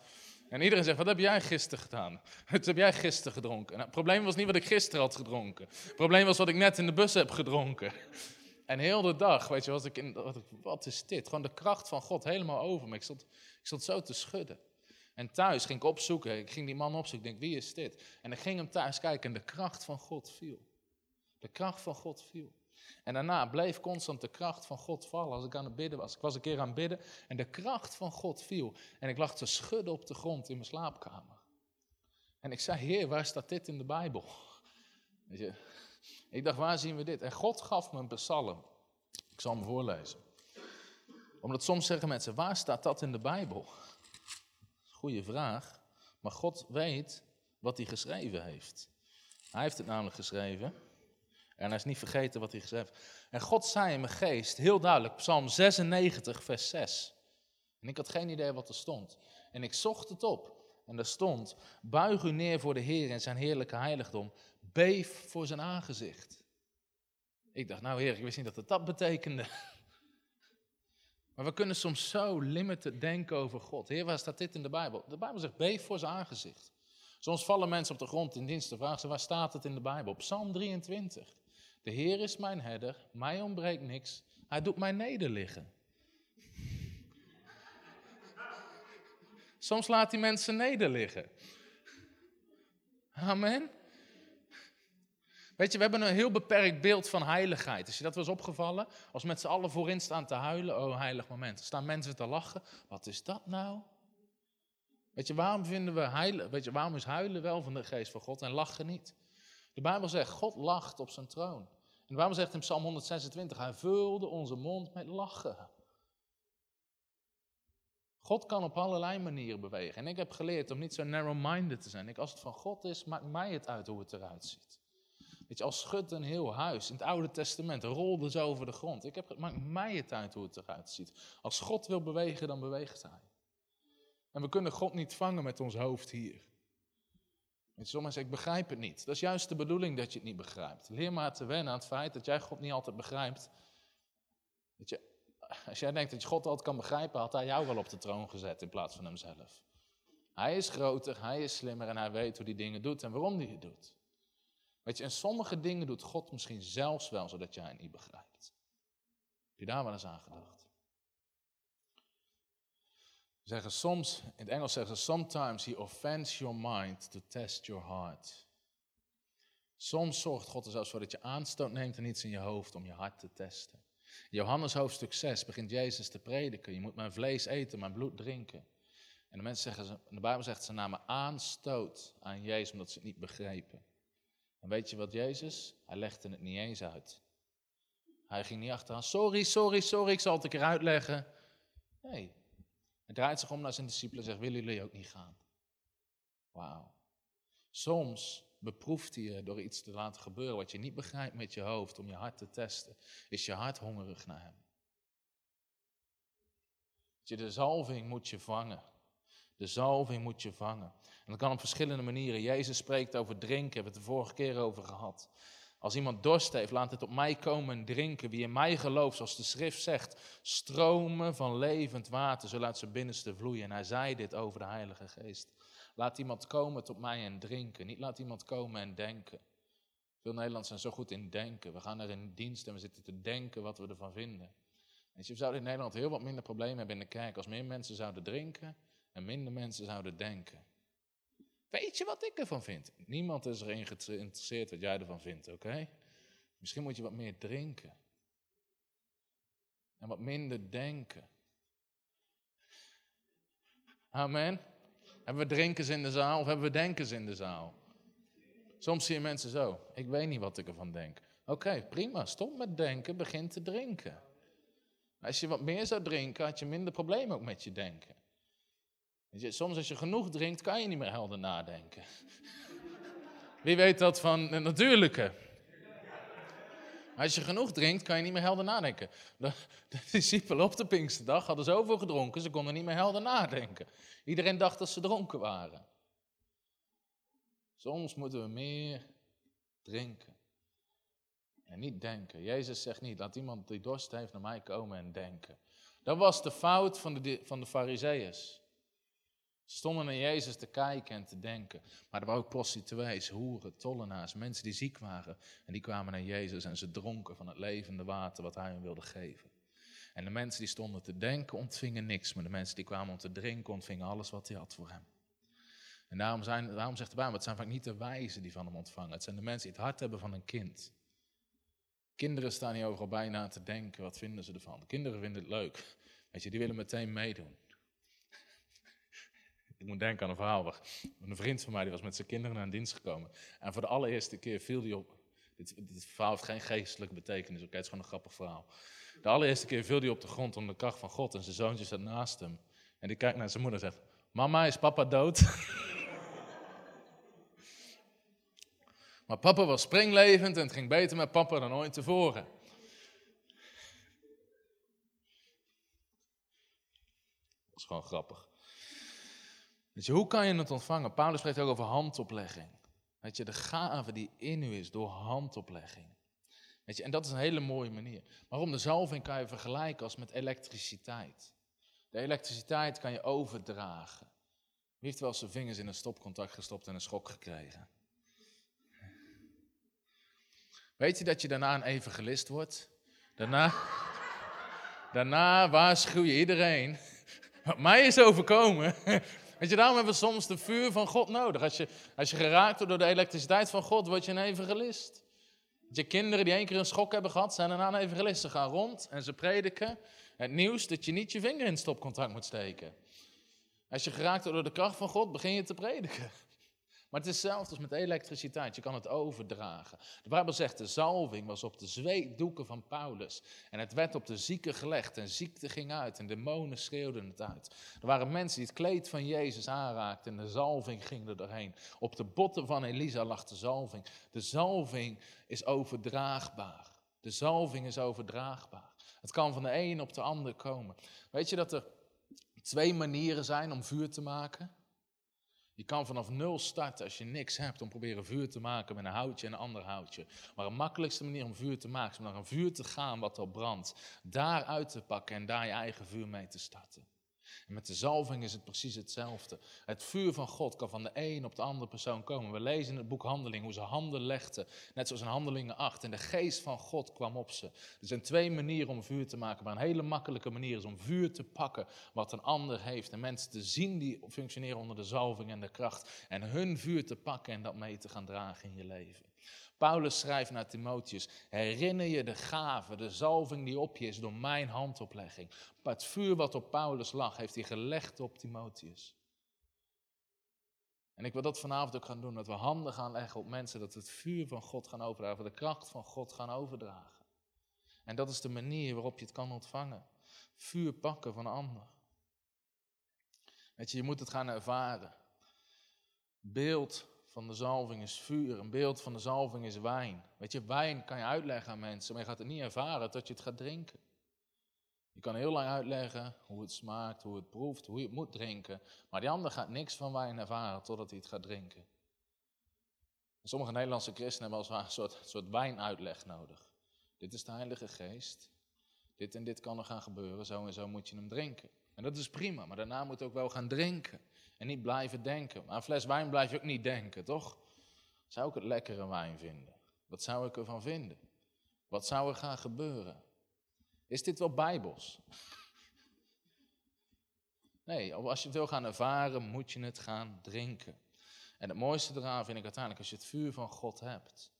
En iedereen zegt, wat heb jij gisteren gedaan? Wat heb jij gisteren gedronken? Nou, het probleem was niet wat ik gisteren had gedronken. Het probleem was wat ik net in de bus heb gedronken. En heel de dag, weet je, was ik in, wat, wat is dit? Gewoon de kracht van God helemaal over me. Ik stond, ik stond zo te schudden. En thuis ging ik opzoeken, ik ging die man opzoeken, ik denk, wie is dit? En ik ging hem thuis kijken en de kracht van God viel. De kracht van God viel. En daarna bleef constant de kracht van God vallen als ik aan het bidden was. Ik was een keer aan het bidden en de kracht van God viel. En ik lag te schudden op de grond in mijn slaapkamer. En ik zei, Heer, waar staat dit in de Bijbel? Weet je, ik dacht, waar zien we dit? En God gaf me een psalm. Ik zal hem voorlezen. Omdat soms zeggen mensen, waar staat dat in de Bijbel? Goeie vraag. Maar God weet wat hij geschreven heeft. Hij heeft het namelijk geschreven. En hij is niet vergeten wat hij geschreven heeft. En God zei in mijn geest, heel duidelijk, Psalm 96, vers 6. En ik had geen idee wat er stond. En ik zocht het op. En er stond, buig u neer voor de Heer in zijn heerlijke heiligdom. Beef voor zijn aangezicht. Ik dacht, nou heer, ik wist niet dat het dat betekende. Maar we kunnen soms zo limited denken over God. Heer, waar staat dit in de Bijbel? De Bijbel zegt, beef voor zijn aangezicht. Soms vallen mensen op de grond in dienst te vragen ze, waar staat het in de Bijbel? Psalm 23. De Heer is mijn herder, mij ontbreekt niks. Hij doet mij nederliggen. Soms laat hij mensen nederliggen. Amen. Weet je, we hebben een heel beperkt beeld van heiligheid. Is je dat wel eens opgevallen? Als met z'n allen voorin staan te huilen, oh heilig moment. staan mensen te lachen. Wat is dat nou? Weet je, waarom vinden we heilig, weet je, waarom is huilen wel van de geest van God en lachen niet? De Bijbel zegt, God lacht op zijn troon. En de Bijbel zegt in Psalm 126, hij vulde onze mond met lachen. God kan op allerlei manieren bewegen. En ik heb geleerd om niet zo narrow-minded te zijn. Ik, als het van God is, maakt mij het uit hoe het eruit ziet. Weet je, als schudt een heel huis in het Oude Testament, rolde zo over de grond. Ik heb, het maakt mij het uit hoe het eruit ziet. Als God wil bewegen, dan beweegt hij. En we kunnen God niet vangen met ons hoofd hier. Weet je, zeggen, ik begrijp het niet. Dat is juist de bedoeling dat je het niet begrijpt. Leer maar te wennen aan het feit dat jij God niet altijd begrijpt. Weet je, als jij denkt dat je God altijd kan begrijpen, had hij jou wel op de troon gezet in plaats van hemzelf. Hij is groter, hij is slimmer en hij weet hoe hij dingen doet en waarom hij het doet. Weet je, en sommige dingen doet God misschien zelfs wel, zodat jij het niet begrijpt. Heb je daar wel eens aan gedacht? Zeggen soms, in het Engels zeggen ze, sometimes he offends your mind to test your heart. Soms zorgt God er zelfs voor dat je aanstoot neemt en iets in je hoofd om je hart te testen. Johannes hoofdstuk 6 begint Jezus te prediken. Je moet mijn vlees eten, mijn bloed drinken. En de mensen zeggen, de Bijbel zegt, ze namen aanstoot aan Jezus omdat ze het niet begrepen. En weet je wat Jezus? Hij legde het niet eens uit. Hij ging niet achteraan, sorry, sorry, sorry, ik zal het een keer uitleggen. Nee, hij draait zich om naar zijn discipelen en zegt, willen jullie ook niet gaan? Wauw. Soms beproeft hij je door iets te laten gebeuren wat je niet begrijpt met je hoofd, om je hart te testen. Is je hart hongerig naar hem? Je, de zalving moet je vangen. De zalving moet je vangen. En dat kan op verschillende manieren. Jezus spreekt over drinken, hebben we het de vorige keer over gehad. Als iemand dorst heeft, laat het op mij komen en drinken. Wie in mij gelooft, zoals de schrift zegt, stromen van levend water, zo laat ze binnenste vloeien. En hij zei dit over de Heilige Geest. Laat iemand komen tot mij en drinken, niet laat iemand komen en denken. Veel Nederlanders zijn zo goed in denken. We gaan er in dienst en we zitten te denken wat we ervan vinden. Je, we zouden in Nederland heel wat minder problemen hebben in de kerk als meer mensen zouden drinken en minder mensen zouden denken. Weet je wat ik ervan vind? Niemand is erin geïnteresseerd wat jij ervan vindt, oké? Misschien moet je wat meer drinken. En wat minder denken. Amen. Hebben we drinkers in de zaal of hebben we denkers in de zaal? Soms zie je mensen zo. Ik weet niet wat ik ervan denk. Oké, prima. Stop met denken, begin te drinken. Als je wat meer zou drinken, had je minder problemen ook met je denken. Soms als je genoeg drinkt, kan je niet meer helder nadenken. Wie weet dat van de natuurlijke? Als je genoeg drinkt, kan je niet meer helder nadenken. De, de discipelen op de Pinksterdag hadden zoveel gedronken, ze konden niet meer helder nadenken. Iedereen dacht dat ze dronken waren. Soms moeten we meer drinken. En niet denken. Jezus zegt niet, laat iemand die dorst heeft naar mij komen en denken. Dat was de fout van de, van de fariseeërs. Ze stonden naar Jezus te kijken en te denken. Maar er waren ook prostituees, hoeren, tollenaars, mensen die ziek waren. En die kwamen naar Jezus en ze dronken van het levende water wat hij hen wilde geven. En de mensen die stonden te denken ontvingen niks, maar de mensen die kwamen om te drinken ontvingen alles wat hij had voor hem. En daarom, zijn, daarom zegt de Bijbel, het zijn vaak niet de wijzen die van hem ontvangen. Het zijn de mensen die het hart hebben van een kind. Kinderen staan hier overal bijna te denken, wat vinden ze ervan? Kinderen vinden het leuk. Weet je, die willen meteen meedoen. Ik moet denken aan een verhaal. Een vriend van mij die was met zijn kinderen naar een dienst gekomen. En voor de allereerste keer viel hij op. Dit, dit verhaal heeft geen geestelijke betekenis, oké? Het is gewoon een grappig verhaal. De allereerste keer viel hij op de grond onder de kracht van God en zijn zoontje zat naast hem. En die kijkt naar zijn moeder en zegt: Mama, is papa dood? maar papa was springlevend en het ging beter met papa dan ooit tevoren. Dat is gewoon grappig. Je, hoe kan je het ontvangen? Paulus spreekt ook over handoplegging. Weet je, de gave die in u is door handoplegging. Weet je, en dat is een hele mooie manier. Waarom de zalving kan je vergelijken als met elektriciteit. De elektriciteit kan je overdragen. Wie heeft wel zijn vingers in een stopcontact gestopt en een schok gekregen? Weet je dat je daarna een evangelist wordt? Daarna, daarna waarschuw je iedereen. Wat mij is overkomen. Weet je, daarom hebben we soms de vuur van God nodig. Als je, als je geraakt wordt door de elektriciteit van God, word je een evangelist. Je kinderen die één keer een schok hebben gehad, zijn daarna een evangelist. Ze gaan rond en ze prediken het nieuws dat je niet je vinger in het stopcontact moet steken. Als je geraakt wordt door de kracht van God, begin je te prediken. Maar het is hetzelfde als met elektriciteit. Je kan het overdragen. De Bijbel zegt, de zalving was op de zweetdoeken van Paulus. En het werd op de zieken gelegd. En ziekte ging uit. En demonen schreeuwden het uit. Er waren mensen die het kleed van Jezus aanraakten. En de zalving ging er doorheen. Op de botten van Elisa lag de zalving. De zalving is overdraagbaar. De zalving is overdraagbaar. Het kan van de een op de ander komen. Weet je dat er twee manieren zijn om vuur te maken? Je kan vanaf nul starten als je niks hebt om proberen vuur te maken met een houtje en een ander houtje. Maar de makkelijkste manier om vuur te maken is om naar een vuur te gaan wat al brandt. Daar uit te pakken en daar je eigen vuur mee te starten. En met de zalving is het precies hetzelfde. Het vuur van God kan van de een op de andere persoon komen. We lezen in het boek Handeling hoe ze handen legden, net zoals in Handelingen 8. En de geest van God kwam op ze. Er zijn twee manieren om vuur te maken, maar een hele makkelijke manier is om vuur te pakken wat een ander heeft. En mensen te zien die functioneren onder de zalving en de kracht. En hun vuur te pakken en dat mee te gaan dragen in je leven. Paulus schrijft naar Timotheus: Herinner je de gave, de zalving die op je is door mijn handoplegging. Het vuur wat op Paulus lag, heeft hij gelegd op Timotheus. En ik wil dat vanavond ook gaan doen, dat we handen gaan leggen op mensen, dat we het vuur van God gaan overdragen, de kracht van God gaan overdragen. En dat is de manier waarop je het kan ontvangen. Vuur pakken van een ander. Weet je, je moet het gaan ervaren. Beeld van de zalving is vuur, een beeld van de zalving is wijn. Weet je, wijn kan je uitleggen aan mensen, maar je gaat het niet ervaren tot je het gaat drinken. Je kan heel lang uitleggen hoe het smaakt, hoe het proeft, hoe je het moet drinken, maar die ander gaat niks van wijn ervaren totdat hij het gaat drinken. sommige Nederlandse christenen hebben als een soort, soort wijnuitleg nodig. Dit is de Heilige Geest, dit en dit kan er gaan gebeuren, zo en zo moet je hem drinken. En dat is prima, maar daarna moet je ook wel gaan drinken. En niet blijven denken. Maar een fles wijn blijf je ook niet denken, toch? Zou ik het lekkere wijn vinden? Wat zou ik ervan vinden? Wat zou er gaan gebeuren? Is dit wel bijbels? Nee, als je het wil gaan ervaren, moet je het gaan drinken. En het mooiste eraan vind ik uiteindelijk als je het vuur van God hebt.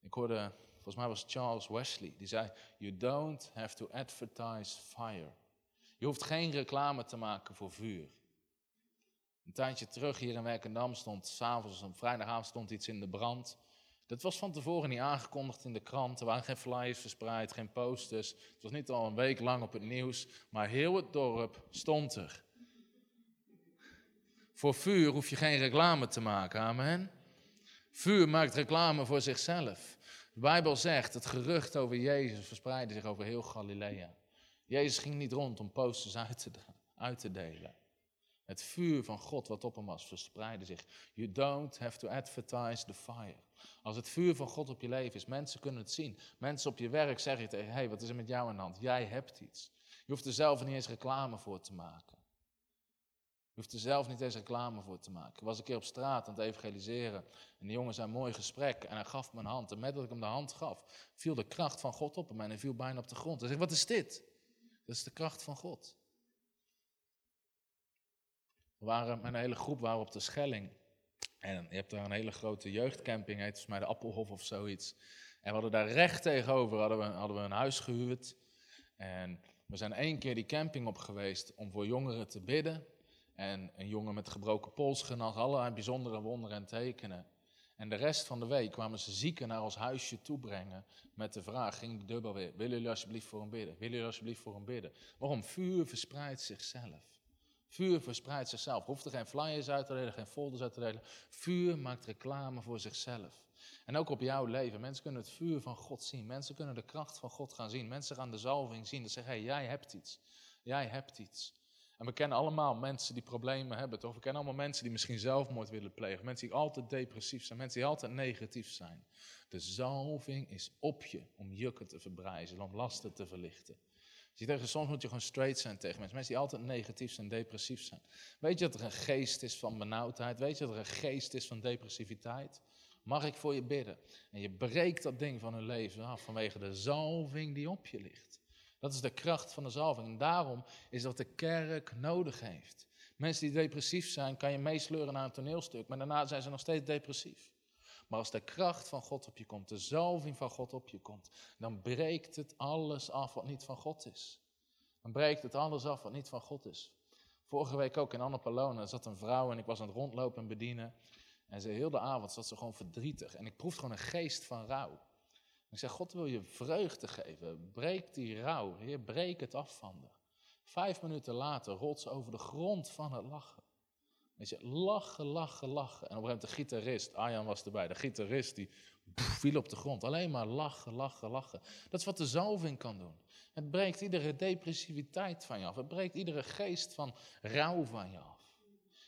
Ik hoorde, volgens mij was Charles Wesley, die zei: You don't have to advertise fire. Je hoeft geen reclame te maken voor vuur. Een tijdje terug hier in Werkendam stond, s'avonds, op vrijdagavond stond iets in de brand. Dat was van tevoren niet aangekondigd in de krant. Er waren geen flyers verspreid, geen posters. Het was niet al een week lang op het nieuws, maar heel het dorp stond er. Voor vuur hoef je geen reclame te maken, amen. Vuur maakt reclame voor zichzelf. De Bijbel zegt, het gerucht over Jezus verspreidde zich over heel Galilea. Jezus ging niet rond om posters uit te, uit te delen. Het vuur van God wat op hem was, verspreidde zich. You don't have to advertise the fire. Als het vuur van God op je leven is, mensen kunnen het zien. Mensen op je werk zeggen tegen, hey, wat is er met jou aan de hand? Jij hebt iets. Je hoeft er zelf niet eens reclame voor te maken. Je hoeft er zelf niet eens reclame voor te maken. Ik was een keer op straat aan het evangeliseren. En de jongen zei, mooi gesprek. En hij gaf me een hand. En met dat ik hem de hand gaf, viel de kracht van God op hem. En hij viel bijna op de grond. Hij zei, wat is dit? Dat is de kracht van God. Waren met een hele groep waren op de Schelling. En je hebt daar een hele grote jeugdcamping, heet volgens mij de Appelhof of zoiets. En we hadden daar recht tegenover hadden we, hadden we een huis gehuurd. En we zijn één keer die camping op geweest om voor jongeren te bidden. En een jongen met gebroken pols genas, allerlei bijzondere wonderen en tekenen. En de rest van de week kwamen ze zieken naar ons huisje toebrengen met de vraag, ging de dubbel weer, willen jullie alsjeblieft voor hem bidden? Willen jullie alsjeblieft voor hem bidden? Waarom? Vuur verspreidt zichzelf. Vuur verspreidt zichzelf. Hoeft er geen flyers uit te delen, geen folders uit te delen. Vuur maakt reclame voor zichzelf. En ook op jouw leven. Mensen kunnen het vuur van God zien. Mensen kunnen de kracht van God gaan zien. Mensen gaan de zalving zien. Dat zeggen, hé, hey, jij hebt iets. Jij hebt iets. En we kennen allemaal mensen die problemen hebben, toch? We kennen allemaal mensen die misschien zelfmoord willen plegen. Mensen die altijd depressief zijn. Mensen die altijd negatief zijn. De zalving is op je om jukken te verbrijzen, om lasten te verlichten. Je tegen, soms moet je gewoon straight zijn tegen mensen. Mensen die altijd negatief zijn, depressief zijn. Weet je dat er een geest is van benauwdheid? Weet je dat er een geest is van depressiviteit? Mag ik voor je bidden? En je breekt dat ding van hun leven af vanwege de zalving die op je ligt. Dat is de kracht van de zalving. En daarom is dat de kerk nodig heeft. Mensen die depressief zijn, kan je meesleuren naar een toneelstuk, maar daarna zijn ze nog steeds depressief. Maar als de kracht van God op je komt, de zalving van God op je komt, dan breekt het alles af wat niet van God is. Dan breekt het alles af wat niet van God is. Vorige week ook in Annapolona zat een vrouw en ik was aan het rondlopen en bedienen. En ze heel de avond zat ze gewoon verdrietig. En ik proefde gewoon een geest van rouw. Ik zeg, God wil je vreugde geven. Breek die rouw. Heer, breek het af van haar. Vijf minuten later rolt ze over de grond van het lachen. Weet je, lachen, lachen, lachen. En op een gegeven moment de gitarist, Arjan was erbij, de gitarist die viel op de grond. Alleen maar lachen, lachen, lachen. Dat is wat de zalving kan doen. Het breekt iedere depressiviteit van je af. Het breekt iedere geest van rouw van je af.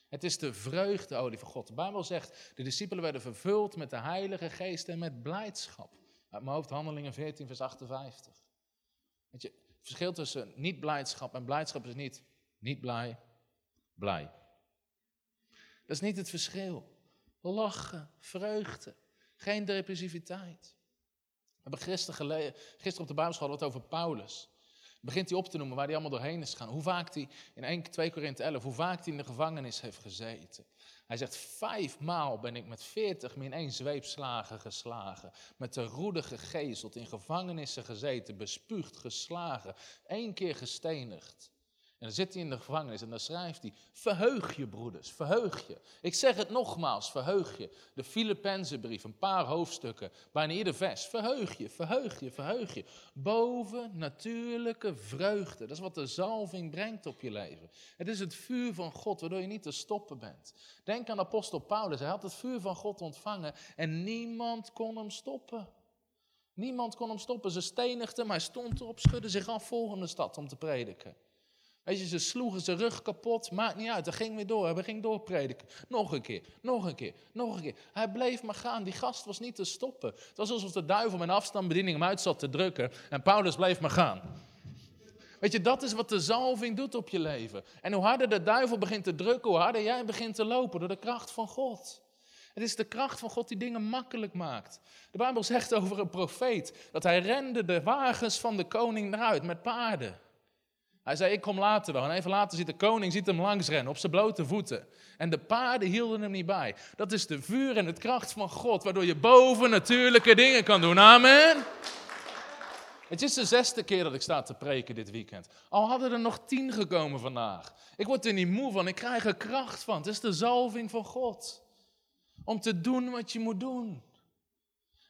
Het is de vreugdeolie van God. De Bijbel zegt, de discipelen werden vervuld met de heilige geest en met blijdschap. Uit mijn hoofd Handelingen 14 vers 58. Weet je, het verschil tussen niet blijdschap en blijdschap is niet niet blij, blij. Dat is niet het verschil. Lachen, vreugde, geen depressiviteit. We hebben gisteren, gisteren op de Bijbelschool wat over Paulus. Begint hij op te noemen waar hij allemaal doorheen is gegaan. Hoe vaak hij, in 1, 2 Korinthe 11, hoe vaak hij in de gevangenis heeft gezeten. Hij zegt, vijfmaal ben ik met veertig min één zweepslagen geslagen. Met de roede gegezeld, in gevangenissen gezeten, bespuugd, geslagen. één keer gestenigd. En dan zit hij in de gevangenis en dan schrijft hij: Verheug je, broeders, verheug je. Ik zeg het nogmaals, verheug je. De Filippense brief, een paar hoofdstukken, bijna ieder vers. Verheug je, verheug je, verheug je. Boven natuurlijke vreugde. Dat is wat de zalving brengt op je leven. Het is het vuur van God, waardoor je niet te stoppen bent. Denk aan apostel Paulus. Hij had het vuur van God ontvangen en niemand kon hem stoppen. Niemand kon hem stoppen. Ze stenigden, maar hij stond erop, schudde zich af, volgende stad om te prediken. Weet je, ze sloegen zijn rug kapot, maakt niet uit. Hij ging weer door, hij ging doorprediken. Nog een keer, nog een keer, nog een keer. Hij bleef maar gaan, die gast was niet te stoppen. Het was alsof de duivel met afstandsbediening hem uit zat te drukken en Paulus bleef maar gaan. Weet je, dat is wat de zalving doet op je leven. En hoe harder de duivel begint te drukken, hoe harder jij begint te lopen door de kracht van God. Het is de kracht van God die dingen makkelijk maakt. De Bijbel zegt over een profeet dat hij rende de wagens van de koning eruit met paarden. Hij zei, ik kom later wel. En even later ziet de koning ziet hem langs rennen op zijn blote voeten. En de paarden hielden hem niet bij. Dat is de vuur en het kracht van God, waardoor je boven natuurlijke dingen kan doen. Amen. Het is de zesde keer dat ik sta te preken dit weekend. Al hadden er nog tien gekomen vandaag. Ik word er niet moe van, ik krijg er kracht van. Het is de zalving van God. Om te doen wat je moet doen.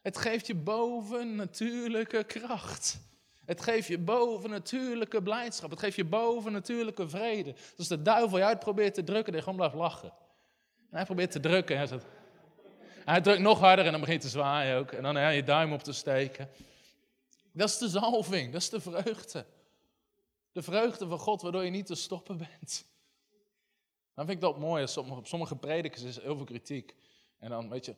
Het geeft je boven natuurlijke kracht. Het geeft je bovennatuurlijke blijdschap. Het geeft je bovennatuurlijke vrede. Dus de duivel je uit probeert te drukken, dan gewoon blijft lachen. En hij probeert te drukken. Hij, zegt, hij drukt nog harder en dan begint te zwaaien ook. En dan ja, je duim op te steken. Dat is de zalving, dat is de vreugde. De vreugde van God, waardoor je niet te stoppen bent. Dan vind ik dat mooi. Op sommige predikers is heel veel kritiek. En dan, weet je,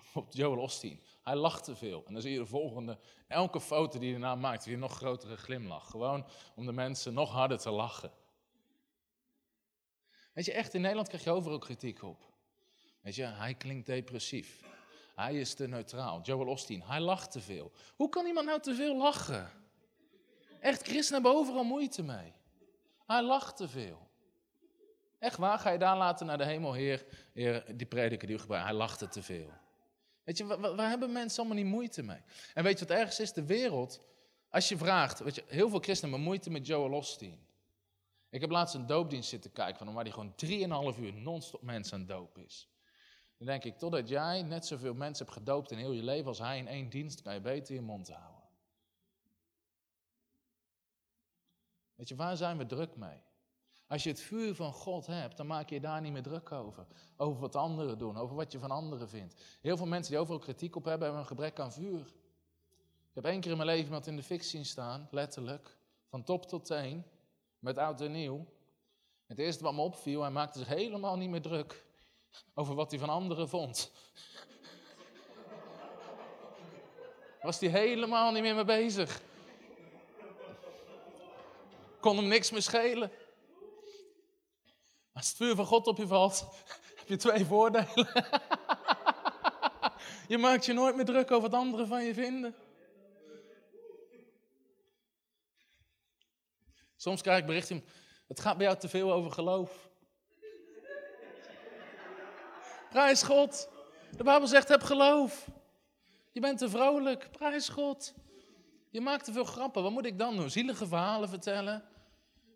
op Joel Osteen. Hij lacht te veel. En dan zie je de volgende, elke foto die hij daarna maakt, weer een nog grotere glimlach. Gewoon om de mensen nog harder te lachen. Weet je, echt in Nederland krijg je overal kritiek op. Weet je, hij klinkt depressief. Hij is te neutraal. Joel Osteen, hij lacht te veel. Hoe kan iemand nou te veel lachen? Echt, christenen hebben overal moeite mee. Hij lacht te veel. Echt waar, ga je daar laten naar de hemel, Heer, die prediker die u gebruikt, hij lachte te veel. Weet je, waar, waar, hebben mensen allemaal niet moeite mee? En weet je wat ergens is? De wereld, als je vraagt, weet je, heel veel christenen hebben moeite met Joel Osteen. Ik heb laatst een doopdienst zitten kijken van waar hij gewoon 3,5 uur non-stop mensen aan doop is. Dan denk ik, totdat jij net zoveel mensen hebt gedoopt in heel je leven als hij in één dienst, kan je beter je mond houden. Weet je, waar zijn we druk mee? Als je het vuur van God hebt, dan maak je daar niet meer druk over. Over wat anderen doen, over wat je van anderen vindt. Heel veel mensen die overal kritiek op hebben, hebben een gebrek aan vuur. Ik heb één keer in mijn leven iemand in de fik zien staan, letterlijk, van top tot teen, met oud en nieuw. Het eerste wat me opviel, hij maakte zich helemaal niet meer druk over wat hij van anderen vond. Was hij helemaal niet meer mee bezig. Kon hem niks meer schelen. Als het vuur van God op je valt, heb je twee voordelen. je maakt je nooit meer druk over wat anderen van je vinden. Soms krijg ik berichten, het gaat bij jou te veel over geloof. Prijs God. De Bijbel zegt, heb geloof. Je bent te vrolijk. Prijs God. Je maakt te veel grappen. Wat moet ik dan doen? Zielige verhalen vertellen?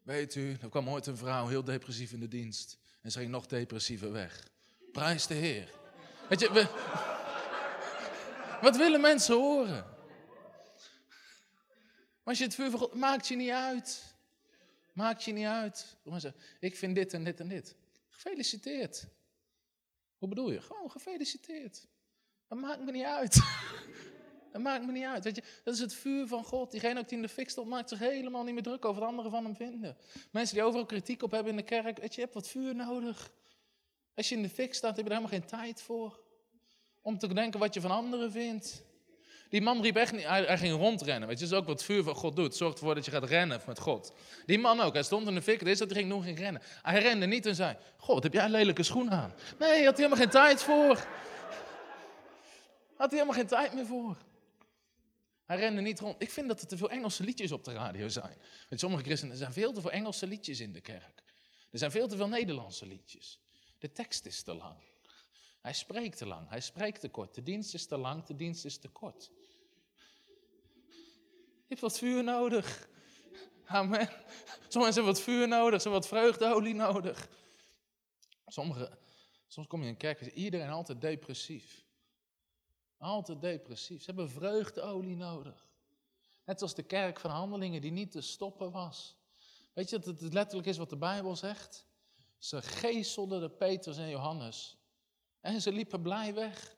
Weet u, er kwam ooit een vrouw heel depressief in de dienst. En ze ging nog depressiever weg. Prijs de Heer. Weet je, we, wat willen mensen horen? Als je het vuur van maakt je niet uit. Maakt je niet uit. Ik vind dit en dit en dit. Gefeliciteerd. Hoe bedoel je? Gewoon gefeliciteerd. Dat maakt me niet uit. Dat maakt me niet uit. Weet je, dat is het vuur van God. Diegene ook die in de fik stond, maakt zich helemaal niet meer druk over wat anderen van hem vinden. Mensen die overal kritiek op hebben in de kerk, weet je, je hebt wat vuur nodig. Als je in de fik staat, heb je er helemaal geen tijd voor. Om te denken wat je van anderen vindt. Die man riep echt niet, hij, ging rondrennen. Weet je, dat is ook wat vuur van God doet. Zorgt ervoor dat je gaat rennen met God. Die man ook, hij stond in de fik, dit is dat hij ging rennen. Hij rende niet en zei, God, heb jij een lelijke schoen aan? Nee, hij had helemaal geen tijd voor. Had hij helemaal geen tijd meer voor. Hij rende niet rond. Ik vind dat er te veel Engelse liedjes op de radio zijn. Met sommige christenen, er zijn veel te veel Engelse liedjes in de kerk. Er zijn veel te veel Nederlandse liedjes. De tekst is te lang. Hij spreekt te lang, hij spreekt te kort. De dienst is te lang, de dienst is te kort. Je hebt wat vuur nodig. Amen. Sommige mensen hebben wat vuur nodig, ze hebben wat vreugdeolie nodig. Sommige, soms kom je in een kerk en is iedereen altijd depressief. Altijd depressief. Ze hebben vreugdeolie nodig. Net als de kerk van handelingen die niet te stoppen was. Weet je dat het letterlijk is wat de Bijbel zegt? Ze geeselden de Petrus en Johannes. En ze liepen blij weg.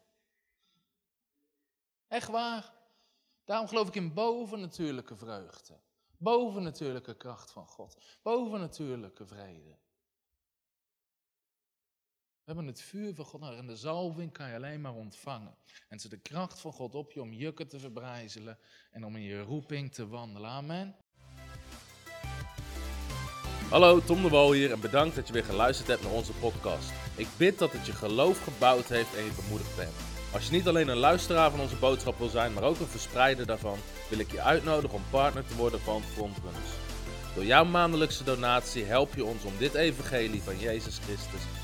Echt waar. Daarom geloof ik in bovennatuurlijke vreugde. Bovennatuurlijke kracht van God. Bovennatuurlijke vrede. We hebben het vuur van God en de zalving kan je alleen maar ontvangen. En ze de kracht van God op je om jukken te verbrijzelen en om in je roeping te wandelen. Amen. Hallo, Tom de Wol hier en bedankt dat je weer geluisterd hebt naar onze podcast. Ik bid dat het je geloof gebouwd heeft en je bemoedigd bent. Als je niet alleen een luisteraar van onze boodschap wil zijn, maar ook een verspreider daarvan, wil ik je uitnodigen om partner te worden van Frontrunners. Door jouw maandelijkse donatie help je ons om dit evangelie van Jezus Christus